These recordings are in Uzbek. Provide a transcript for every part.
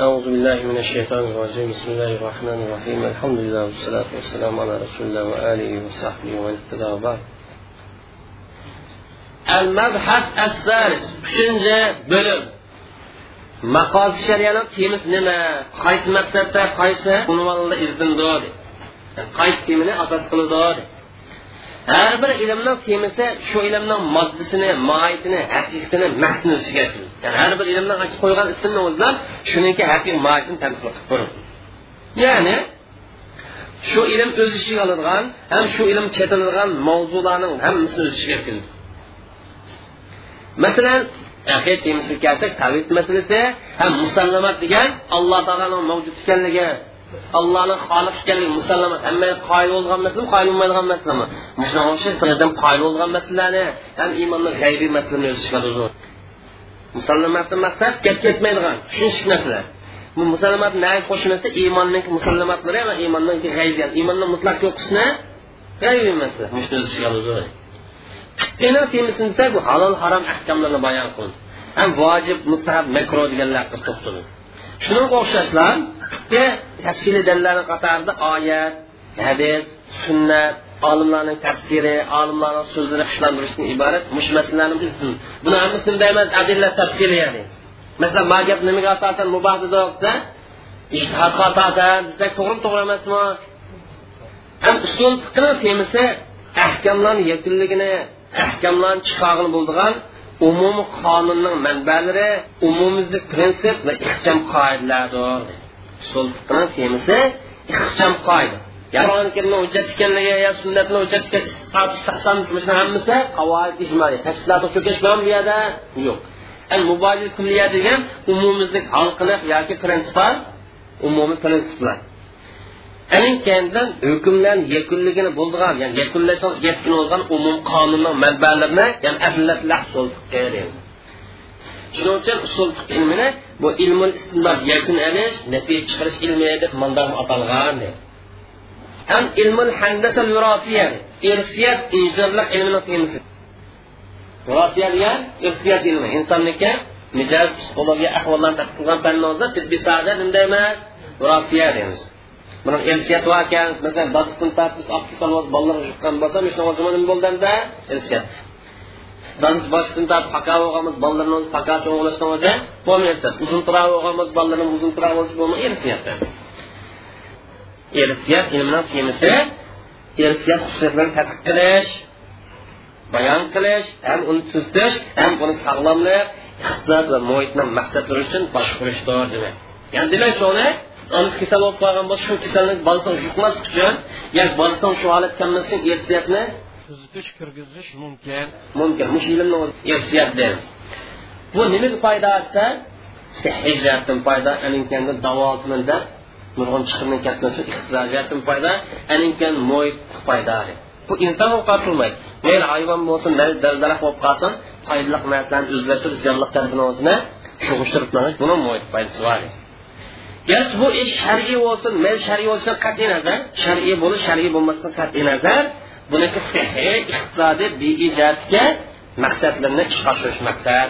أعوذ بالله من الشيطان الرجيم. بسم الله الرحمن الرحيم. الحمد لله والصلاة والسلام على رسول الله وآله وصحبه ومن اهتدى بعد المبحث الثالث. بشنجة بلم مقاصد الشريعة تيمس نما. قيس مقصد قيس عنوان الله إذن دوري قيس تيمني أساس قلو دوري har bir ilmning temisi شو إلمنا moddasini moitini haqiqatini محسن o'ziga ya'ni har bir ilmdan ochib qo'ygan ismni o'zlab shuniki haqiqiy mohiyatini tamsil qilib ko'radi ya'ni shu ilm o'z ichiga oladigan ham shu ilm chetiladigan mavzularning hammasini o'z ichiga kirdi masalan aqid temisiga kelsak tavhid masalasi ham musallamat degan alloh taoloning mavjud ekanligi allohni xoliq ekanligi musallamat hamma qoyil bo'lgan masala qoyil musallamatni maqsad gap ketmaydigan tushunish masala bu musallamat nayi qo'shilmasa iymonning musallamatlari va iymonning g'aybi iymonni mutlaq yo'q qilishni g'aybiy masala oladi fiqhning temisida bu halol harom ahkomlarni bayon qildi. Ham vojib mustahab makro deganlarga to'xtaldi shunga o'xshashlar tafsiliy dalillarni qatorida oyat hadis sunnat olimlarning tafsiri olimlarning so'zini ishlantirishdan iborat mush masalalarni buni hammasini emas adilla tafsiri ya'ni. Masalan ma gap nimaga asosan muboh desa ishtihadga asosan desak to'g'rimi to'g'ri emasmi? Ham usul fiqni temisi ahkamlarni yakunligini ahkamlarni chiqog'ini bo'ldigan umumiy qonunning manbalari umumiy prinsip va ixcham qoidalardir. Usul fiqni temisi ixcham qoida. Qur'oni karimni hujjat ekanligi yo bilan yo'q. Al kulliya degan umumizlik yoki prinsipal umumiy prinsiplar. Hukmlarni yakunligini bo'ldigan yakunlash yetkin bo'lgan umum qonunning manbalarini uchun usul ilmini bu ilmul ilmi deb. Ham ilmul handasa virosiya irsiyat injirlik ilmini temisi virosiya irsiyat ilmi. Insonniki mijoz psixologiya ahvollarni tadqiq qilgan fanni tibbiy sohada bunday emas. Virosiya deymiz. Buni irsiyat bor ekan masalan dadisidan tortib olib ketgan bo'lsa bolalar yuqqan bo'lsa nima bo'ldanda irsiyat. Dadis boshdan tortib paqa bo'lganmiz bolalarni o'zi paka cho'g'lashdan o'zi bo'lmaysa uzun tura bo'lganmiz bolalarni uzun tura bo'lsa bo'lmaydi. Irsiyat. Irsiyat ilmini temisi irsiyat xususiyatlarini tadqiq qilish bayon qilish ham uni tuzitish ham uni sog'lomlik iqtisod va muhitni maqsadlari uchun boshqarishdir demak. Ya'ni demak shuni onasi kasal bo'lib qolgan bo'lsa shu kasallik bolasini yuqmaslik uchun yoki bolasini shu holatga kelmaslik uchun irsiyatni tuzitish kirgizish mumkin. Mumkin mush ilmni o'zi irsiyat deymiz. Bu nimaga foyda desa sihiy jihatdan foyda davotiman deb nurg'un chiqimdan ketmasa iqtisodiy jihatdan foyda aninkan muhit foyda bu inson qotilmaydi mayli hayvon bo'lsin mayli daraxt bo'lib qolsin foydali narsalarni o'zlashtirish ziyonliq tarafini o'zini shug'ishtirib buni muhit foydasi bor. Garchi bu ish shar'iy bo'lsin mayli shar'iy bo'lsin qat'iy nazar shar'iy bo'lish shar'iy bo'lmasdan qat'iy nazar. Buniki sihiy iqtisodiy biijatga maqsadlarni ishga oshirish maqsad.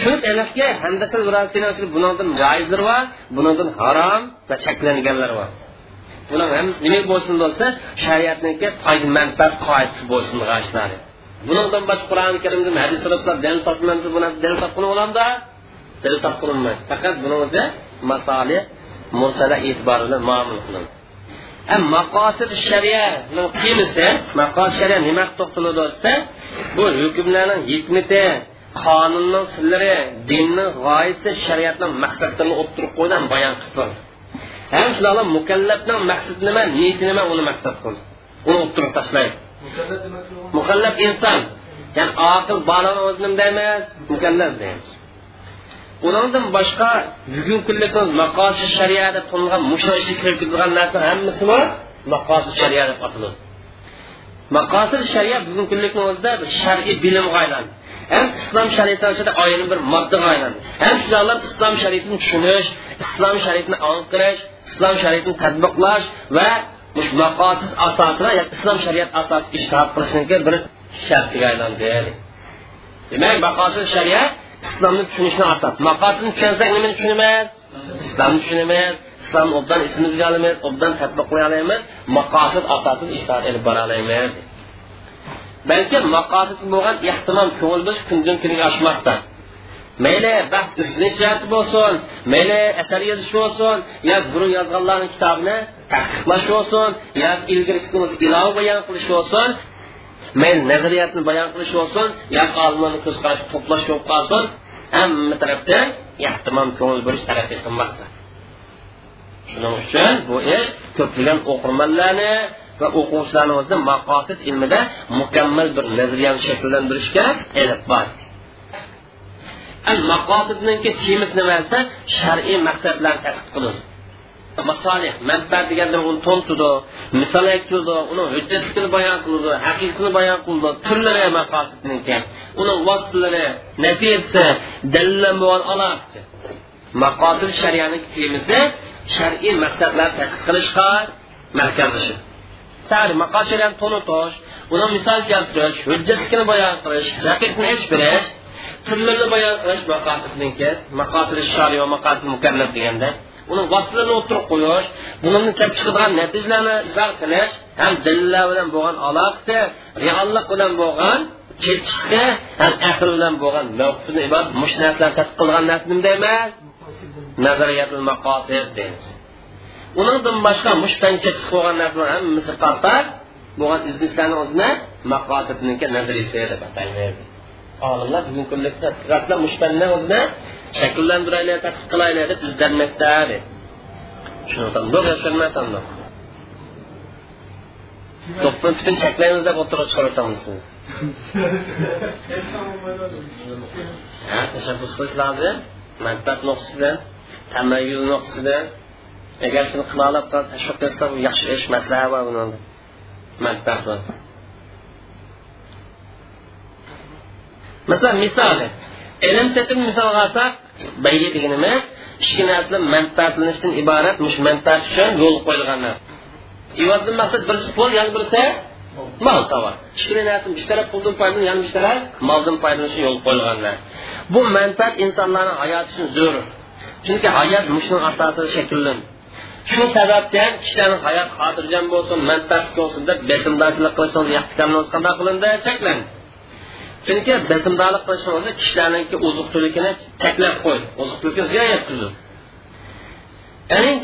Shuni talafga handasal bundan joizlar bor bundan harom va cheklanganlar bor bular hammasi nima bo'lsin bo'lsa shariatniki foyda manfaat qoidasi bo'lsin g'ashlari. Bundan boshqa qur'oni karimda hadis rasullar dalil topmansiz bu narsa dalil topqin bo'lamda dalil faqat buni o'zi masoli mursala e'tibori bilan muomala qilindi maqosid shariya qiyinisi maqosid shariya nima to'xtaladi desa bu hukmlarning qonunning sirlari dinning g'oyasi shariatning maqsadlarini o'ttirib qo'ygan bayon qilib ham shularga mukallafning maqsadi nima niyati nima uni maqsad qildi uni o'ttirib tashlaydi mukallaf inson. Ya'ni oqil bolani o'zi nima deymiz mukallaf deymiz. Undan boshqa bugungi kunda maqosid to'lgan musho ishga kirib ketgan narsa hammasimi maqosid shariya deb ataladi. Maqosid shariya bugungi kunlikni o'zida shar'iy bilimga aylandi hem İslam şəriəti haqqında ayrı bir maddəyə aylandı. Hem sizlər İslam şəriətini düşünüş, İslam şəriətini anqırış, İslam şəriətini tətbiqləş və bu məqasid əsasına, yəni İslam şəriət əsası iştirak qilishning bir şərtiga aylandi. Demək, məqasid şəriət İslamı düşünüşün əsası. Məqasidini düşünsək niməni düşünəmiz? İslamı düşünəmiz. İslam obdan isimizə alamiz, obdan tətbiqləyə alamiz, məqasid əsasını iştirak edib bora alamiz. Balkim maqosid bo'lgan ehtimol ko'ngil bo'lish kundan kunga oshmoqda mayli bahs izlanish bo'lsin mayli asar yozish bo'lsin yo burun yozganlarni kitobini tahqiqlash bo'lsin yo ilgari ilova bayon qilish bo'lsin mayli nazariyatni bayon qilish bo'lsin yo olimlarni ko'z to'plash bo'lib qolsin hamma tarafdan ehtimom ko'ngil bo'lish tarafga qilmoqda shuning uchun bu ish ko'plagan o'qirmanlarni va o'quvchilarimizni maqosid ilmida mukammal bir nazariyani shakllantirishga elib bor. Maqosidniki temiz nima desa shar'iy maqsadlarni tadqiq qilish masolih manfaat deganda uni to'ntidi misol aytildi uni hujjatligini bayon qildi haqiqatini bayon qildi turlari maqosidniki uni vositalari natijasi dalillar bo'lgan aloqasi maqosid shariani temisi shar'iy maqsadlarni tadqiq qilishga markazlashi ta'lim maqosid shariani to'nitish uni misol keltirish hujjatlikini bayon qilish haqiqatni ish bilish turlarni bayon qilish maqosidniki maqosidi shari va maqosid mukallaf deganda uni vositalarini o'tirib qo'yish buni kelib chiqadigan natijalarni izhor qilish ham dillar bilan bo'lgan aloqasi reallik bilan bo'lgan ketishga ham aql bilan bo'lgan mavqifini mush narsalarni tadqiq qilgan narsa nima emas nazariyatul maqosid deymiz. Uningdan boshqa mushtancha chiqib bo'lgan narsalar hammasi qartab bo'lgan izlashlarni o'zini maqosidniki nazariyasi deb ataymiz olimlar bugungi kunda rasman mushtanni o'zini shakllantiraylik tadqiq qilaylik deb izlanmoqda deb. Tushunib butun chaklaymiz deb o'tirib chiqarib o'tamiz tashabbus qilish lozim. Manfaat nuqtasidan tamayyul nuqtasidan. Agar shuni qila olib tashviq qilsa bu yaxshi ish maslahat bor buni manfaat bor masalan misoli ilm setib misolga olsak bayga deganimiz kichkina narsalar manfaatlanishdan iborat mush manfaat uchun yo'l qo'yilgan narsa ivozdan maqsad birisi pul yana birisi mol tovar kichkina narsa bir taraf puldan foydalan yana bir taraf moldan foydalanish yo'l qo'yilgan narsa bu manfaat insonlarni hayoti uchun zarur chunki hayot mushuni asosida shakllan shu sababdan kishilarni hayot xotirjam bo'lsin manfaat bo'lsin deb besimdorchilik qilishni qanday qilindi cheklandi chunki bisimdorlik qilishni o'zi kishilarniki oziq tulikini cheklab qo'ydi oziq tulikni ziyon yetkazdi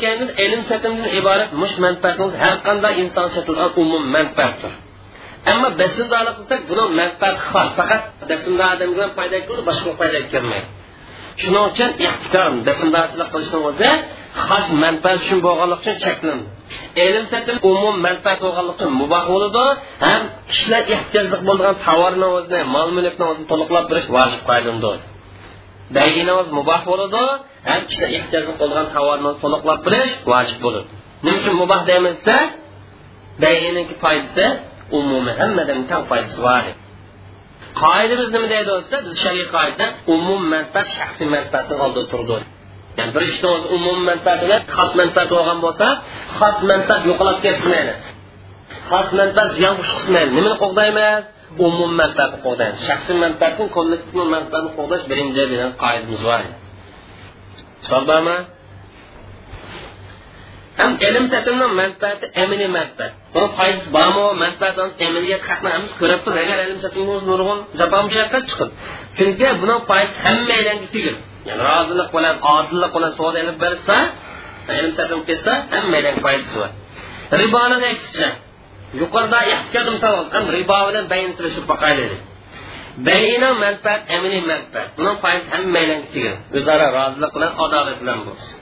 keyin ilm satimdan iborat mush manfaatimiz har qanday inson sotilgan umum manfaatdir ammo bisimdorlik qilsak buni manfaati xos faqat bisimdor odamga foyda keldi boshqa foyda kelmaydi shuning uchun ehtikor bisimdorchilik qilishni o'zi xos manfaat uchun bo'lganligi uchun cheklandi ilm satim umum manfaat bo'lganligi uchun muboh bo'ladi ham kishilar ehtiyojli bo'lgan tovarni o'zini mol mulkni o'zini to'liqlab berish vojib o'zi muboh bo'ladi ham kishilar ehtiyojli bo'lgan tovarni to'liqlab berish vojib bo'ladi nima uchun muboh deymizsa bayiniki foydasi umumiy hammadan tang foydasi bor. Qoidamiz nima deydi do'stlar biz shariy qoida umum manfaat shaxsiy manfaatni oldida turdi. Ya'ni bir ishni o'zi umumiy manfaati bilan xos manfaat bo'lgan bo'lsa xos manfaat yo'qolib ketmaydi. Xos manfaat ziyon qilmaydi. Nimani qo'g'daymiz? Umum manfaatni qo'g'daymiz. Shaxsiy manfaatni kollektiv manfaatni qo'g'dash birinchi degan qoidamiz bor. Bormi ham ilm satimni manfaati amaliy manfaat. Buni foydasi bormi? Manfaat amaliyat haqni hammamiz ko'ryapmiz agar ilm satim nurg'un jafo mushaqqat chiqadi chunki buni foydasi hammalarga tegadi ya'ni rozilik bilan odillik bilan savdo ilib bersa ilm satilib ketsa hammadan foydasi bor riboni aytishcha yuqorida ehtiyot misol ham ribo bilan bayn surishib boqaylik bayina manfaat amaliy manfaat buni foydasi hammadan tegadi o'zaro rozilik bilan adolat bilan bo'lsin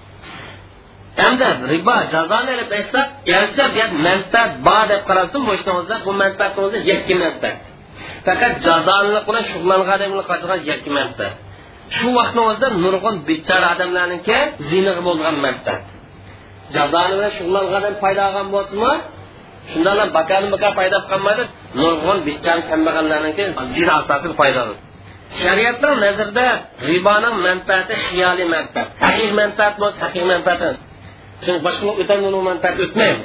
hamda ribo jazoni ilib aytsa garchi bu manfaat bor deb qaralsin bu ishni o'zida bu manfaat faqat jazolilik bilan shug'ullangan shu vaqtni o'zida nurg'un bechora odamlarniki zinaga bo'lgan manfaat jazoni bilan shug'ullangan foyda olgan bo'lsinmi? Shundan bakani baka paydo qilmaydi nurg'un bechora kambag'allarniki zina asosiy foyda shariatning nazarida riboning manfaati xiyoliy manfaat haqiqiy manfaat haqiqiy manfaat chunki boshqa manfaat o'tmaydi.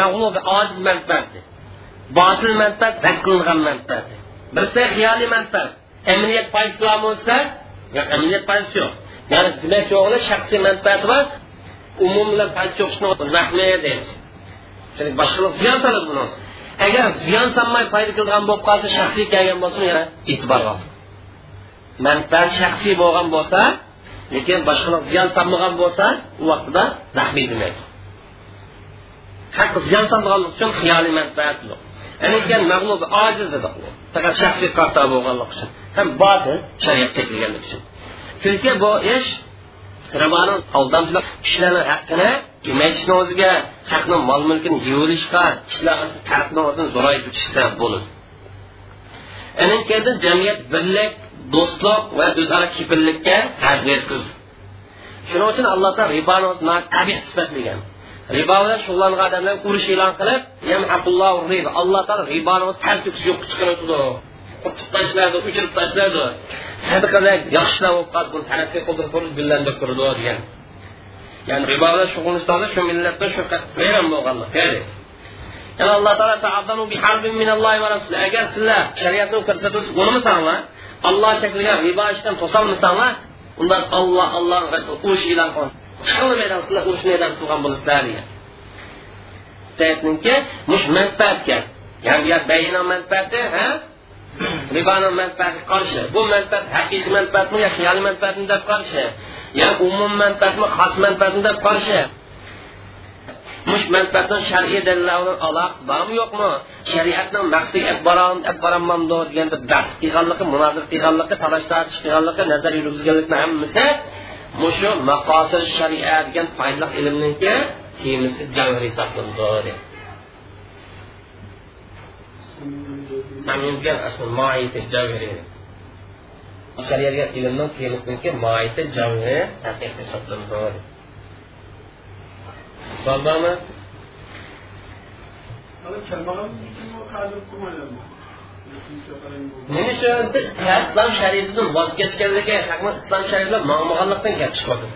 Mag'lub ojiz manfaat botil manfaat rad qilingan manfaat. Raqamli amaliyat yo'q ya'ni demak yo'g'ida shaxsiy manfaati bor. Umum bilan payt o'qishni rahmat deymiz. Chunki boshqalar ziyon soladi buni agar ziyon solmay foyda qilgan bo'lib qolsa shaxsiy kelgan bo'lsa yana e'tibor manfaat shaxsiy bo'lgan bo'lsa lekin boshqalar ziyon solmagan bo'lsa u vaqtida rahmiy demaydi haq ziyon solganlik uchun xiyoliy manfaat yo'q. Keyin mag'lub ojiz edi faqat shaxsiy qarta bo'lganlik uchun. Ham botil shariat chekilganlik uchun. Chunki bu ish riboni aldamchilik kishilarni haqqini kemayishni o'ziga haqni mol mulkini yuvilishga kishilar farqni o'zini zo'raytib chiqsa bo'ladi keyin jamiyat birlik do'stlik va o'zaro kepillikka ta'zir qildi shuning uchun alloh taolo riboni tabiiy sifatlagan ribo bilan shug'ullangan odamlar urush e'lon qilib alloh taolo riboni tal to'kis yo'q chiqaradi qurtib tashlaydi uchirib tashlaydi sadaqalar yaxshilar bo'lib qoldi buni taraqqiy qildirib gullantirib turdi degan. Ya'ni ribo bilan shug'ullanishdan shu millatda shu vayron bo'lganlik yana alloh taolo agar sizlar shariatni ko'rsatasiz unimisanlar olloh cheklagan ribo ishdan to'solmasanglar unda olloh alloh rasul urush e'lon qildi chiqilmaydan sizlar urush maydon qilgan bo'lasizlar degan mush manfaatga ya'ni bayino manfaati ha? Riboni manfaati qarshi bu manfaat haqiqiy manfaatmi yo xiyoliy manfaatmi deb qarshi yo umum manfaatmi xos manfaatmi deb qarshi mush manfaatni shar'iy dalillar aloqasi bormi yo'qmi? Shariatning maqsadiga olib boramanmi deganda bahs qilganligi munozir qilganligi talash tortish qilganligi nazar yurgizganlikni hammasi mushu maqosid shariat degan foydali ilmniki temisi javhir hisoblanadi shariatga ilmni temisiniki moiti javhiri haqiqiy hisoblanadi savol bormi nima uchun islom shariatidan voz kechganligi islom shariatlar mangmaganlikdan gap chiqyapti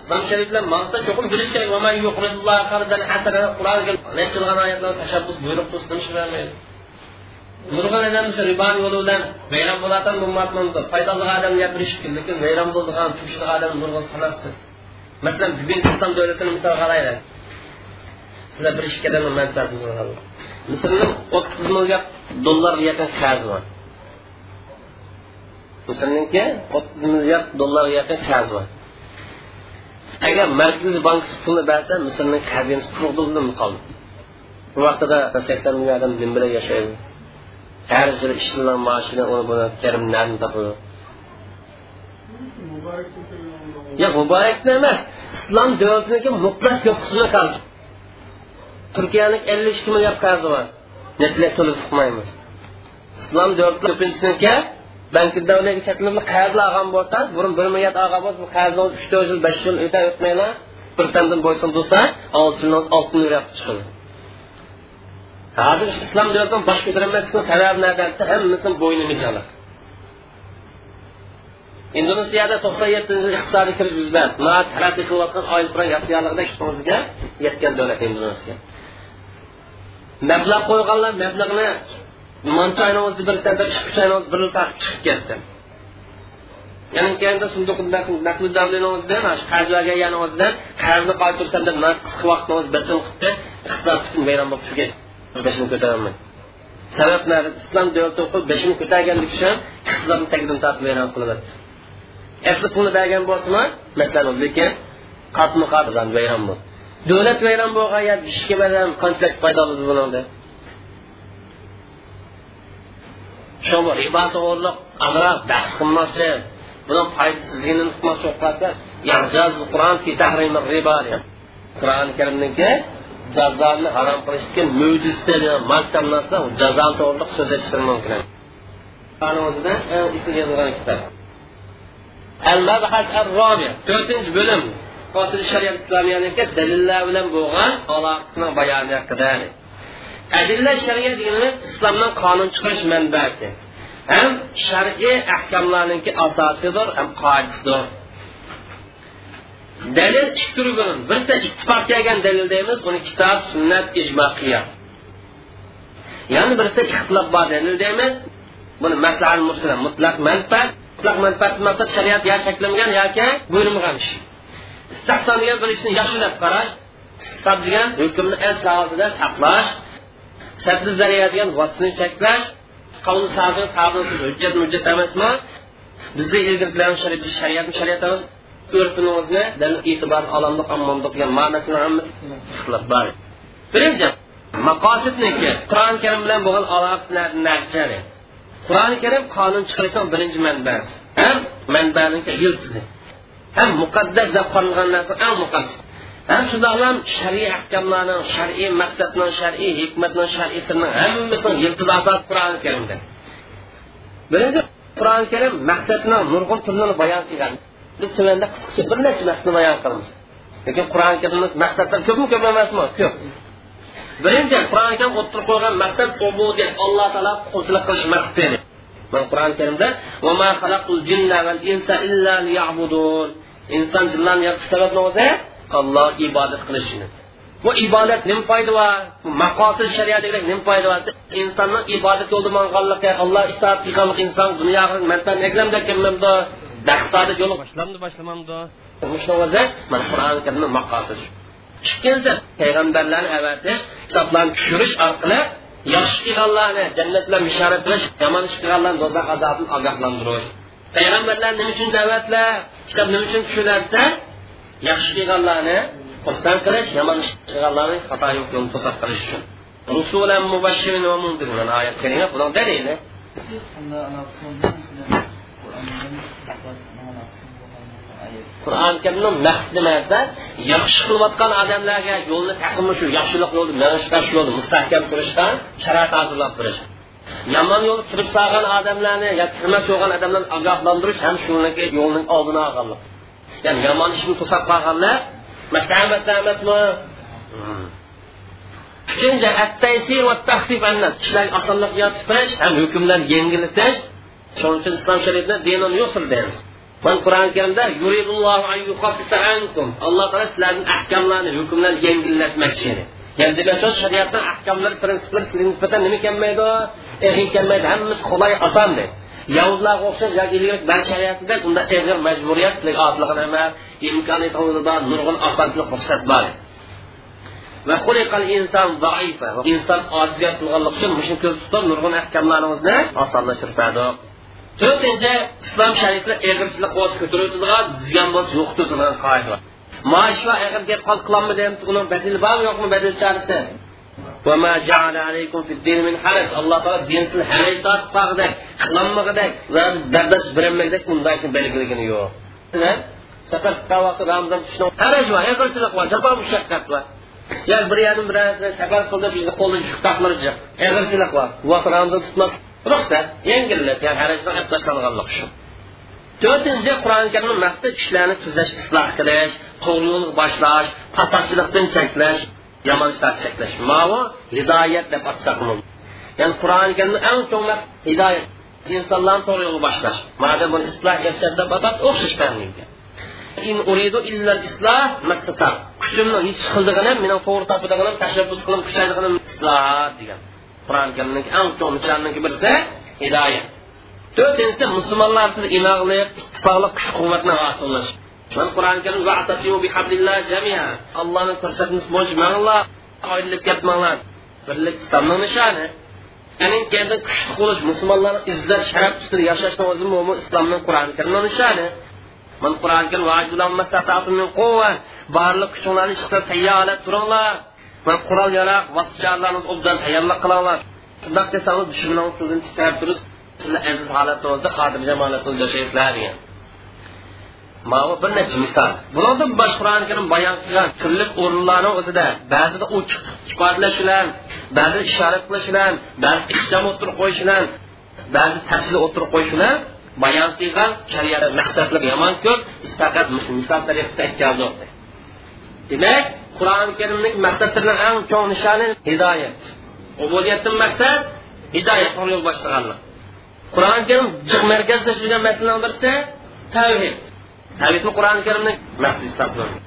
islom shariflar maqsa cho'qim bilish kerak. Qur'on necha oyatlar tashabbus buyruq bermaydi nurg'un odam riboni yo'li bilan vayron bo'ladigan ummatni foydali odam gapirishib lekin vayron bo'ladigan tushli odam nurg'un sanoqsiz masalan bugun islom davlatini misol qaraylik sizlar bir ikki odamni manfaat misrni o'ttiz milliard dollarga yaqin qarzi bor misrniki o'ttiz milliard dollarga yaqin qarzi bor agar markaziy bank pulni bersa misrni xazinasi quruqdilmi qoldi bu vaqtida sakson million odam nim bilan yashaydi har yili ishchilar maoshini uni buni karim narni topadi yo'q muborakni emas islom davlatiniki mutlaq ko'p qismi qarzi turkiyani ellik ikki milliard qarzi bor. Nechilar to'lab chiqmaymiz islom davlati ko'pinchisiniki bankda ularga qarzlar olgan bo'lsa burun bir milliard olgan bo'lsa qarzni uch to'rt yil besh yil o'ta o'tmaylar bir sandan bo'ysun tursa olti yil olti milliard chiqadi. Hozir islom davlatidan bosh ko'tarolmaslikni sababi nada hammasini bo'yni mijaliq indoneziyada to'qson yettinchi iqtisodiy kriz yuz berdi. Taraqqiy qilayotgan oil yasiyonligida o'ziga yetgan davlat indoneziya. Mablag' qo'yganlar mablag'ni mancha oyni o'zida bir sentr ikki uch oyni o'zida bir taqib chiqib ketdi. Yana keyinda sunduq naqli davlini o'zida qarz bergan o'zida qarzni qaytarsan deb qisqa vaqtni o'zi bisim qilibdi iqtisod butun vayron bo'lib turgan beshini ko'tarolmay. Sabab islom davlati o'qib beshini ko'targanlik uchun iqtisodni tagidan tortib vayron qilyapti asli pulni bergan bo'lsinmi masalan lekin qatmi qat vayron bo'ldi. davlat vayron bo'lgan yo ishga baram qanchalik foyda oladi buningda shu ribo to'g'irliq aqrob bahs qilmoqchi buni foydasizligini qilmoqchi bo'lib qur'oni karimniki jazoni harom qilishga mo'jiza maktab narsa jazoni to'g'riliq so'zlashishim mumkin. O'zida e, ism yozilgan kitob al mabhas ar robi to'rtinchi bo'lim. Qosid shariat islomiyaniki dalillar bilan bo'lgan aloqasini bayoni haqida. Adilla shariat deganimiz islomdan qonun chiqarish manbasi. Ham shar'iy ahkomlarniki asosidir ham qoidasidir. Dalil ikki turi bilan birisi ittifoq kelgan dalil deymiz buni kitob sunnat ijmo qiyos. Ya'ni birisi ixtilof bor dalil deymiz buni maslahal mursala mutlaq manfaat. Mutlaq manfaat maqsad shariat ya cheklangan yoki buyurmagan ish. Istahson degan bir ishni yaxshilab qarash istiqob degan hukmni asli oldida saqlash saddi zariya degan vositani cheklash qavli sabi sabrsiz hujjat hujjat emasmi? Bizni ilgari bilan shariatni shariat emas urfimizni e'tibor olamdiq ammondiq degan ma'nosini hammasi ixtilof bor. Birinchi maqosidniki qur'oni karim bilan bo'lgan aloqasi qur'oni karim qonun chiqarishdan birinchi manbasi. Ham manbaniki yildizi ham muqaddas deb qaralgan narsa eng muqaddas ham shundoqlam shar'iy ahkamlarni shar'iy maqsadni shar'iy hikmatni shar'iy sirni hammasini yildizi asos qur'oni karimda birinchi qur'oni karim maqsadni nurg'un turlarini bayon qilgan biz tumanda qisqacha bir necha maqsadni bayon qilamiz lekin qur'oni karimni maqsadlar ko'pmi ko'p emasmi ko'p birinchi qur'oni karim o'tirib qo'ygan maqsad ubudiyat alloh taolo inson jinlarni yaratish sababi o'zi olloh ibodat qilishini bu ibodat nima foyda bor maqosid shariatida nima foyda bor insonni ibodat yo'lida manganligi alloh itoat qilganlik inson dunyoga manfaat eklamda kelmamdi dahsodat yo'li boshlamdi boshlamamdi. O'zi mana qur'oni karimni maqosid ikkinchisi payg'ambarlarni avati kitoblarni tushirish orqali yaxshi qilganlarni jannat bilan bishorat qilish yomon ish qilganlarni do'zax azobidan ogohlantirish. Payg'ambarlar nima uchun da'vatlar kitob nima uchun tushunarsa yaxshi qilganlarni xursand qilish yomon ish qilganlarni xato yo'lni to'sab qilish uchun. Rusulan mubashirin va mundirin oyat kalima buning dalili qur'oni karimni maqsadi nima yaxshi qilayotgan odamlarga yo'lni taqimi shu yaxshilik yo'lni manishda shu yo'lni mustahkam turishdan sharoit hozirlab berish yomon yo'l turib solgan odamlarni yo kirmas bo'lgan odamlarni ogohlantirish ham shuniki yo'lning oldini olganlik ya'ni yomon ishni to'sab qolganlar maslahatda emasmi uchinchi ishlarga osonlik berish ham hukmlarni yengillatish shuning uchun islom shariatida dinul yusr deymiz man qur'oni karimda alloh taolo sizlarning ahkamlarni hukmlarni yengillatmoqchi ya'ni demak shu shariatni ahkamlari prinsiplari sizga nisbatan nima kelmaydi eg'in kelmaydi. Hammasi qulay oson deydi yahudlarga o'xshab yoki ilgari barcha shariatida unda eg'ir majburiyat sizlarga otliq emas imkoniyat oldida nurg'un osonchilik ruxsat bor. Va xuliqal inson zaifa inson ojiziyat qilganlik uchun shuni ko'z tutib nurg'un ahkamlarimizni osonlashtiradi. To'rtinchi islom shariatida eg'irchilik bo'lsa ko'tariladigan ziyon bo'lsa yo'qotadigan qoida. Bor maoshlar eg'ir gap qol qilolmi deymiz uni badili bormi yo'qmi badil charisi alloh taolo din sizni haraj tortib qolgidek qilolmagidek va bardosh berolmagidek undayni belgilagani yo'q safar vaqtda ramzon tushni haraj bor eg'irchilik bor jafo mushaqqat bor yo bir yerdan bir safar qildi bizni qo'lni yuk taqlirji eg'irchilik bor vaqt qur'oni karimni maqsadi isloh qilish boshlash yomon ishlarni cheklash mavu hidoyat deb atsak ya'ni qur'oni karimni eng cho'ng hidoyat insonlarni to'g'ri yo'lga boshlash mana buni isloh yashab deb atab o'xshash kuchimni yetish qildig'inim meni to'g'ri topadiganim tashabbus qilib kuchaydiganim isloh degan qur'oni karimning eng birisi hidoyat to'rtinchisi musulmonlar ittifoqlik kuch quvvatni شون قرآن كريم واعتصموا بحبل الله جميعا. الله كرسكنس موجمان الله. ayrılıp ketmanglar birlik islomning nishoni uning kendi kuchli bo'lish musulmonlarni izzat sharaf ustida yashashni o'zi mo'min islomning qur'oni karimni nishoni من قرآن كان واجب لهم ما استطعتم من قوة. بارلق كشونا نشتر تيالة ترالله من قرآن يراق وصجالله نز أبدان تيالة الله شندق تسانو دشمنان تودن تتعب درس سلا عزيز حالة توزد خاطر جمالة توزد شيء سلا mana bir necha misol bulardan boshqa qur'oni karim bayon qilgan turli o'rinlarni o'zida ba'zida ochiq ifodalash bilan ba'zi ishorat qilish bilan ba'zi ixcham o'tirib qo'yish bilan ba'zi tafsil o'tirib qo'yish bilan bayon qilgan shariat maqsadlar yomon ko'p faqat misol tariqasida aytgan demak qur'oni karimning nishoni hidoyat. Ubudiyatdan maqsad hidoyat yo'l boshlaganlik qur'oni karim tavhidni qur'oni karimni maqsad hisoblanadi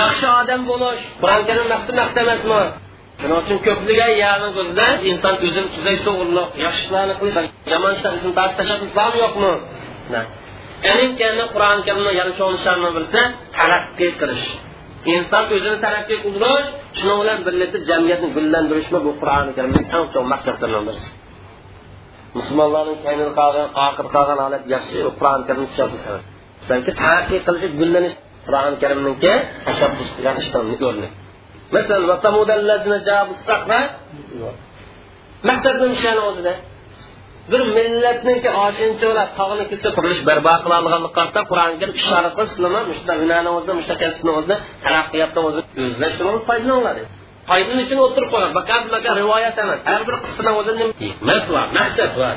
yaxshi odam bo'lish qur'oni karim maqsad maqsad emasmi? Shuning uchun ko'pligan yarni ko'zida inson o'zini tuzash to'g'riliq yaxshi ishlarni qilish yomon ishlar o'zini tashlashimiz bormi yo'qmi? Keyin qur'oni karimni yana cho'nishlarini bilsa taraqqiy qilish inson o'zini taraqqiy qildirish shuning bilan birlikda jamiyatni gullantirishmi bu qur'oni karimning eng chong maqsadlaridan birisi. Musulmonlarning kaynini qolgan oxir qolgan holat yaxshi qur'oni karimni tushuntirish balki taraqqiy qilish gullanish qur'oni karimniki tashabbus qilgan ishdan o'rni masalan maqsadni shuni o'zida? Bir millatniki oshincholar tog'ni kelsa qurilish barpo qiladiganlik qarta qur'oni karim ishora qilib sizlar mushta hunarni o'zida mushta kasbni o'zida taraqqiyotni o'zi o'zlash foydalanadi foydani uchun o'tirib qolgan faqat bunaqa rivoyat emas. Har bir qissani o'zida hikmat bor maqsad bor.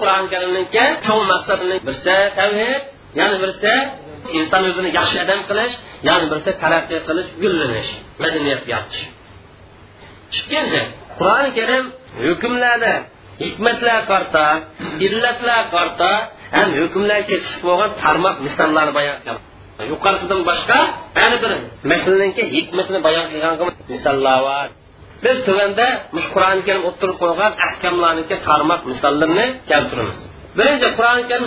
Qur'oni karimniki cho'ng maqsadini birsa tavhid yana birsa inson o'zini yaxshi odam qilish yana birsa taraqqiy qilish gullanish madaniyat yaratish ikkinchi qur'oni karim hukmlarda hikmatlar qarta illatlar qarta ham hukmlar bo'lgan tarmoq misollarni bayon qilgan yuqoridan boshqa yana bir masalaninki hikmatini bayon qilgan misollar bor biz tuvanda qur'oni karim o'ttirib qo'ygan ahkamlarniki tarmoq misollarni keltiramiz birinchi qur'oni karim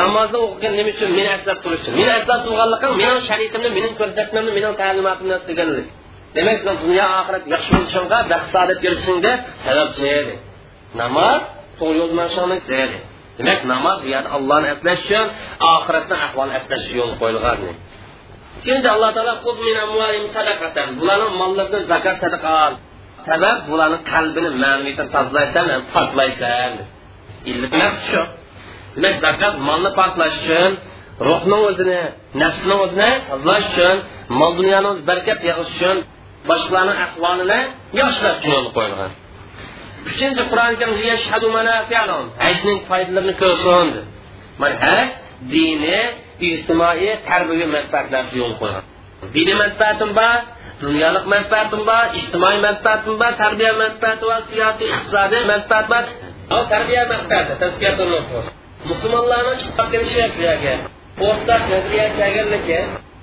namozni o'qigan nima uchun meni eslab turish uchun meni eslab turganligim meni shariatimni mening ko'rsatmamni mening ta'limotimni deganlik demak sen dunyo oxirat yaxshi bo'lishingga baxt saodat kelishingga sababchi namoz to'g'ri yo'l bilan demak namoz bu yerda allohni eslash uchun oxiratni ahvolini eslash uchun yo'l qo'yilgan ikkinchi alloh taolo bularni mollaridan zakot sadaqa sabab bularni qalbini ma'naviyatdan tozalaysan poklaysan illat shu demak zakot molni poklash uchun ruhni o'zini nafsni o'zini tozalash uchun mol dunyoni barkat yig'ish uchun boshqalarni ahvolini yaxshilash uchun yo'l qo'yilgan. Uchinchi qur'oni karim hajning foydalarini ko'rsin mana haj dini ijtimoiy tarbiyaviy manfaatlarga yo'l qo'ygan diniy manfaatim bor dunyolik manfaatim bor ijtimoiy manfaatim bor tarbiya manfaati va siyosiy iqtisodiy manfaat bor. Tarbiya manfaati musulmonlarni chiqib kelishi bu yerga o'rtaq nazariya kelganligi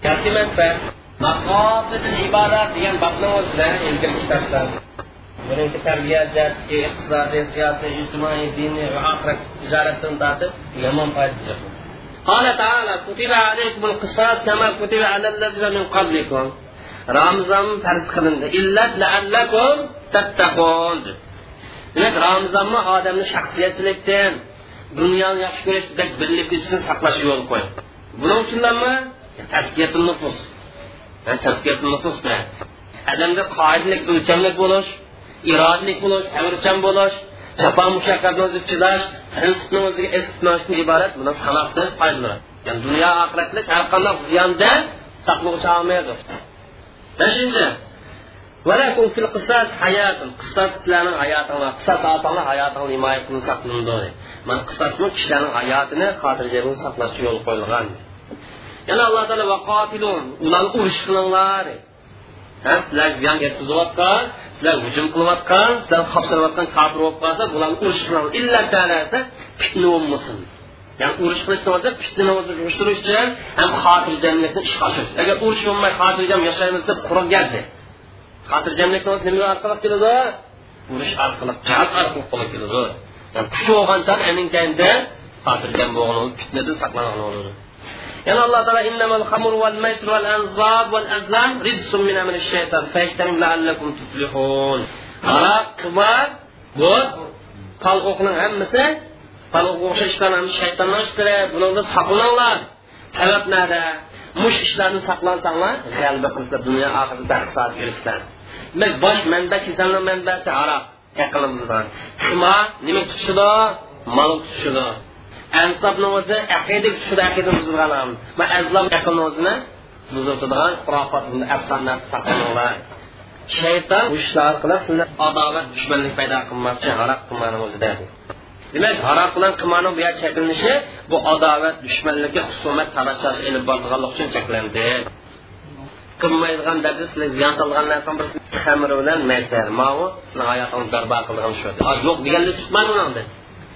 yaxshi manfaat maqosidil ibodat degan babni o'zida ilgari kitoblar birinchi tarbiya jihati iqtisodiy siyosiy ijtimoiy diniy va oxirat tijoratdan tortib yomon foydasi قال تعالى كتب عليكم القصاص كما كتب على الذين من قبلكم ramzon farz qilindi illat laallakum tattaqun demak ramzonni odamni shaxsiyatchilikdan dunyoni yaxshi ko'rishdan birlik uchun saqlash yo'l qo'y buning uchunlarmi taskiyatul nufus taskiyatul nufus bilan odamda qoidalik o'lchamlik bo'lish irodalik bo'lish sabrchan bo'lish jafo mushaqqatni o'zi chidash prinsipni o'ziga es tutmasdan iborat buni sanoqsiz foydalanadi ya'ni dunyo oxiratlik har qanday ziyondan saqlovchi omildir beshinchi ولكم في القصاص حياة قصاص sizlarning hayotinglar qisas olsanglar hayotingni himoya qilib saqlanadi mana qisosni kishilarning hayotini xotirjamlik saqlashga yo'l qo'yilgan. Yana alloh taolo vaqotilun ularni urush qilinglar. Sizlar ziyon yetkazayotgan sizlar hujum qilayotgan sizlar qopsirayotgan kofir bo'lib qolsa bularni urush qilinglar. Illa tanasa fitna bo'lmasin. Ya'ni urush qilishni bo'lsa fitnani o'shtirish uchun ham xotirjamlikni ishga oshirish agar urush bo'lmay xotirjam yashaymiz deb qurib geldi xotirjamlikni o'zi nima orqali keladi? Urush orqali jihod orqali qo'lga keladi. Yani kuchi bo'lgancha aninkanda xotirjam bo'lgan fitnadan saqlangan bo'ladi yana alloh taolo innamal xamur val maysir val anzob val azlam rizqun min amali shayton fashtanim la'allakum tuflihun. Aroq qimor bu pal o'qning hammasi pal o'q o'xshash ishlar shaytondan ishlari bundan saqlaninglar sabab nada mush ishlarni saqlansanglar g'alaba qilsa dunyo oxiratda hisob ko'rishlar demak bosh manba kasallik manbasi aroq aqlimizdan ima nima tutishida? Mol tutishida ansobni o'zi aqida tutishida aqida buzilgan man azlam aqlni o'zini buziladigan xurofot afsona saqlanglar shayton bu ishlar qilib sizni adovat dushmanlik paydo qilmoqchi aroq qilmani o'zida demak harom bilan qilmani bu cheklanishi bu adovat dushmanlikka husumat talashlash ilib borganlik uchun cheklandi qilmaydigan darajada sizlar ziyon qilgan narsani birisi xamir bilan maysar mau hayotini barbo qilgan shu yo'q deganlik tutmaydi uni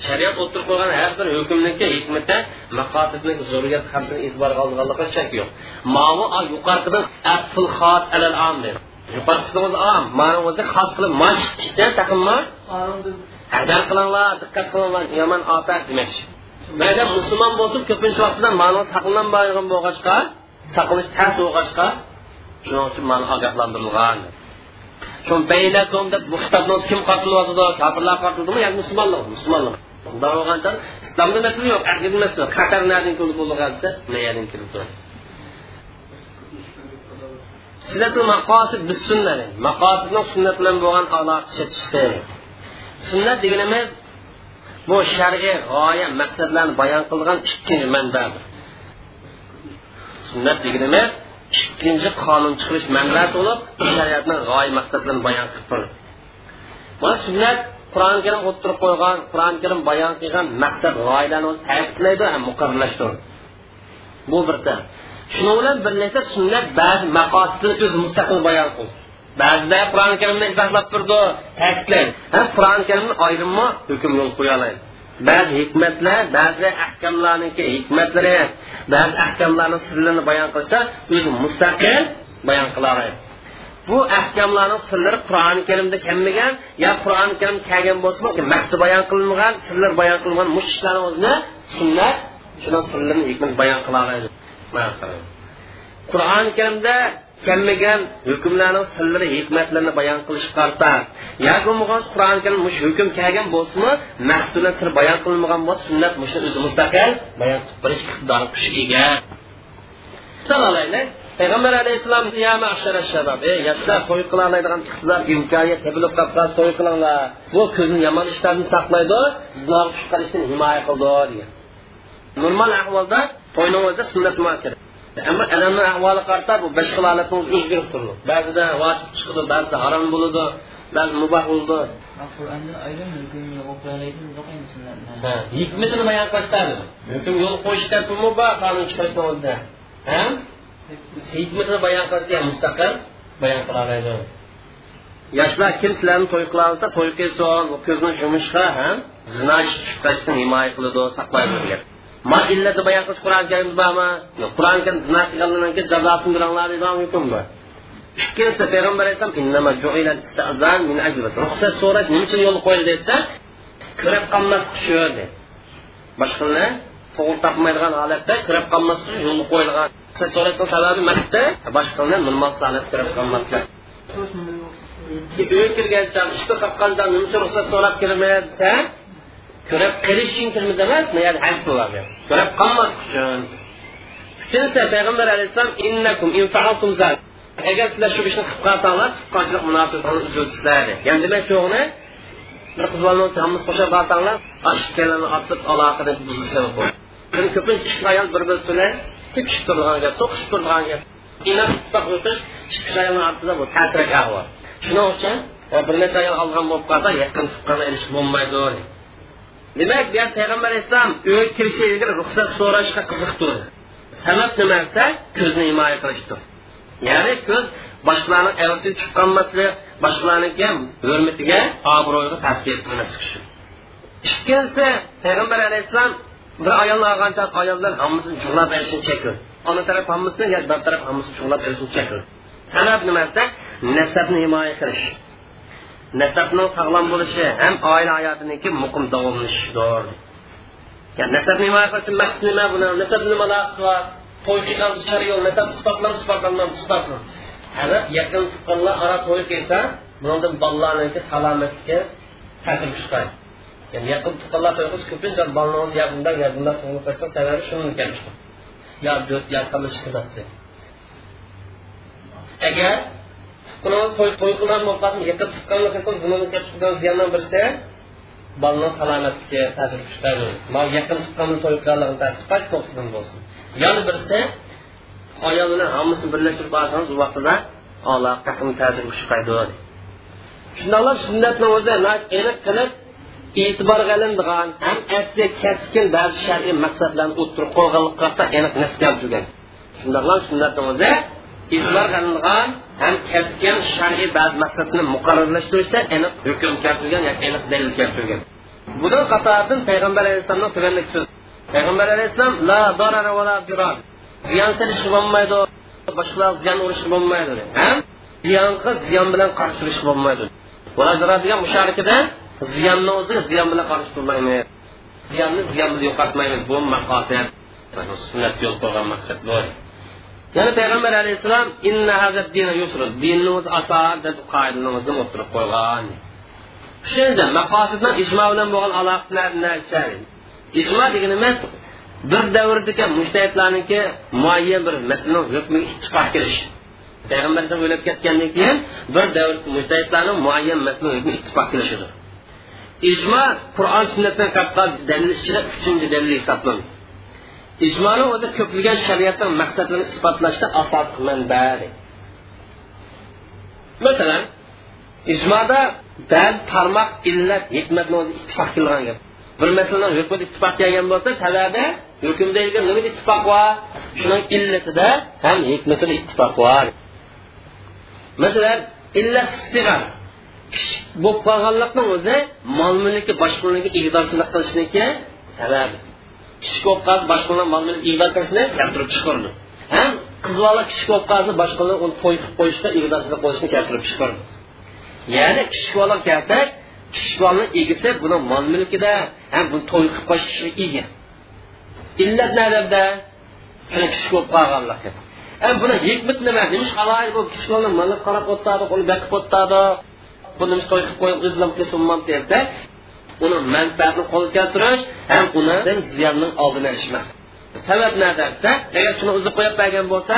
shariat o'tirib qo'ygan har bir hukmniki hikmati maqosidni zurriyat hamsini e'tiborga olganlikqa shak yo'q. Mavu yuqoridan afil xos alal am dedi. Yuqorisi o'zi am mani o'zi xos qilib mashdan taqinma. Hadar qilinglar diqqat qilinglar yomon ofat demoqchi. Mayda musulmon bo'lsin ko'pincha vaqtida ma'no saqlanmagan bo'lg'achqa tas bo'lg'achqa shuning uchun mana ogohlantirilgan. Shu baynakum deb bu kitobni kim qotilyotidi kofirlar qotildimi yoki musulmonlar? Musulmonlar. Unday bo'lgancha islomda masala yo'q aqida masala qatar nadan kelib bo'lgan nayadan kelib turadi. Maqosid biz sunnat maqosidni sunnat bilan bo'lgan aloqa chiqdi sunnat deganimiz bu shar'iy g'oya maqsadlarni bayon qilgan ikkinchi manbadir. Sunnat deganimiz ikkinchi qonun chiqarish manbasi bo'lib shariatni g'oya maqsadlarini bayon qilib turadi mana sunnat qur'oni karim o'ttirib qo'ygan qur'oni karim bayon qilgan maqsad g'oyalarni o'zi ta'kidlaydi ham muqarrarlashtiradi bu bir taraf shuning bilan birlikda sunnat ba'zi maqosidini o'zi mustaqil bayon qildi ba'zida qur'oni karimni izohlab turdi ta'kidlaydi qur'oni karimni ayrimmi hukm yo'l qo'ya oladi ba'zi hikmatlar ba'zi ahkamlarniki hikmatlari ba'zi ahkamlarni sirlarini bayon qilsa o'zi mustaqil bayon qila oladi bu ahkamlarni sirlari qur'oni karimda kelmagan yo qur'oni karim kelgan bo'lsa maqsadi bayon qilinmagan sirlar bayon qilingan mush ishlarni o'zini sunnat shuni sirlarini hikmat bayon qila qur'oni karimda kelmagan hukmlarni sirlari hikmatlarini bayon qilish qarta yoki karim mush hukm kelgan bo'lsinmi maqsudlar sir bayon qilinmagan bo'lsa sunnat mush o'zi mustaqil bayon qilib berish iqtidori kuchi ega. Payg'ambar alayhissalom ey yoshlar to'y qila oladigan imkoniyat to'y qilinglar. Bu ko'zni yomon ishlardan saqlaydi tushib qolishdan himoya qildi degan. Normal ahvolda to'yni o'zi sunnat ammo alamni ahvoli qarta bu boshqa holatni o'zgarib turdi. Ba'zida vojib chiqadi ba'zida harom bo'ladi ba'zi muboh bo'ldi. Hikmatini bayon qilishadi. Hukm yo'l qo'yishda muboh qonun chiqarishni o'zida. Hikmatini bayon qilsa mustaqil bayon qila oladi yoshlar kim sizlarni to'y qila olsa to'y qilsin ko'zni yumishqa ham zino qolishdan himoya qiladi saqlaydi degan ma illati bayon qilish qur'oni karimda bormi yo'q qur'oni karim zino qilganlardan keyin jazosini beranglar deydigan hukm bor ikkinchisi nima uchun yo'l qo'yildi desa ko'rib boshqalar to'g'ri topmaydigan holatda ko'rib qo'yilgan. Ruxsat ruxsat so'rab ko'rib qilish uchun kirmiz emas haj bo'ladi ko'rib qolmaslik uchun. Uchinchisi payg'ambar alayhissalom innakum infaaltum agar sizlar shu ishni qilib qolsanglar tuqqanchilik munosabatini uzilsizlar ya'ni demak shuni bir qiz bolani hammasi qo'shib borsanglar ikkalani osib aloqani buzilsa ko'pincha kishi ayol bir biri bilan tepishib turadigan gap. So'qishib turadigan gap shuning uchun bir necha ayol olgan bo'lib qolsa yaqin tuqqanlar erishib bo'lmaydi demak bu payg'ambar alayhissalom uyga kirishga ilgari ruxsat so'rashga qiziqdi sabab nima desa ko'zni himoya qilishdir ya'ni ko'z boshqalarni avatiga tushib qolmaslik boshqalarniki hurmatiga obro'yiga ta'sir yetkazmaslik uchun ikkinchisi payg'ambar alayhissalom bir ayolni olgancha ayollar hammasini chuqlab berishini chekdi ona taraf hammasini yo bir taraf hammasini chuqlab berishini chekdi sabab nima desa nasabni himoya qilish nasabning sog'lom bo'lishi ham oila hayotiniki muqim davomlashishidir yani nasabni himoya qilishni maqsad nima? Buni nasab nima aloqasi bor? To'y qilgan shari yo'l nasab isbotlan isbotlanman isbotlan hali yaqin tuqqanlar ora to'y qilsa bundan bolalarniki salomatlikka ta'sir chiqadi. Ya'ni yaqin tuqqanlar to'y qilsa ko'pincha bolalarimiz yaqindan yaqindan tug'ilib qo'ysa sababi shuni kelishdi yo to'rt yo qilish qilmasdi agar Bunun toy toy qılan maqsad yaqıb çıxqanlıq qısın bunun gəlib çıxan ziyandan birisi balının salamətliyinə təsir göstərir. Mal yaqıb çıxqanın toy qılanlığın təsir olsun. Yəni birisi hamısını birləşdirib o vaxtda Allah təsir sünnətlə özə qilib e'tibor qilindigan ham asli keskin ba'zi shar'iy maqsadlarni o'ttirib qo'yganlikqa aniq e'tibor qilingan ham keskin shar'iy ba'zi maqsadni muqarrarlashtirishda aniq hukm keltirgan yoki aniq dalil keltirgan buni qatoridan payg'ambar alayhissalomni tuganlik so'z payg'ambar alayhissalom la dorara va la dirar. Ziyon qilish bo'lmaydi boshqalar ziyon urish bo'lmaydi ham ziyonga ziyon bilan qarshi turish bo'lmaydi degan musharikida ziyonni o'zi ziyon bilan qarshi turmaymiz ziyonni ziyon bilan yo'qotmaymiz bu sunnat yo'l qo'ygan maqsad yana payg'ambar alayhissalom dinni o'zi oson deb qoidamizni o'tirib qo'ygan. Shuning maqosid bilan ijmo bilan bo'lgan aloqasi ijmo deganimiz bir davrdagi mushtahidlarniki muayyan bir masalani hukmiga ittifoq kelish payg'ambar alayhisalom o'lib ketgandan keyin bir davr mushtahidlarning muayyan masalani hukmiga ittifoq kelishidir ijmo qur'on sunnatdan qatqa dalil ichida uchinchi dalil hisoblanadi. Ijmoni o'zi ko'pilgan shariatning maqsadlarini isbotlashda asosiy manba masalan ijmoda ba'zi tarmoq illat hikmatni o'zi ittifoq qilgan gap. Bir masalani hukmida ittifoq kelgan bo'lsa sababi hukmda nima ittifoq bor? Shuning illatida ham hikmatida ittifoq bor. Masalan illat sig'ar bo'lib qolganlikning o'zi mol mulki boshqalarga ig'dorchilik qilishniki sababi. Kichik qolsa boshqalar mol mulk ig'dor qilishni keltirib chiqardi ham qiz bola kichik qolsa boshqalar uni to'y qilib qo'yishga ig'dorchilik qilishni keltirib chiqardi ya'ni kichik bola kelsak kichik bolani egisi buni mol mulkida ham buni to'y qilib qo'yishga ega illat nadabda kichik bo'lib qolganligi ham buni hikmat nima bu kichik bolani mali qarab o'tadi uni manfaatni qo'lga keltirish ham unidan ziyonning oldini olishmas. Sabab nadada agar shuni uzib qo'yib bergan bo'lsa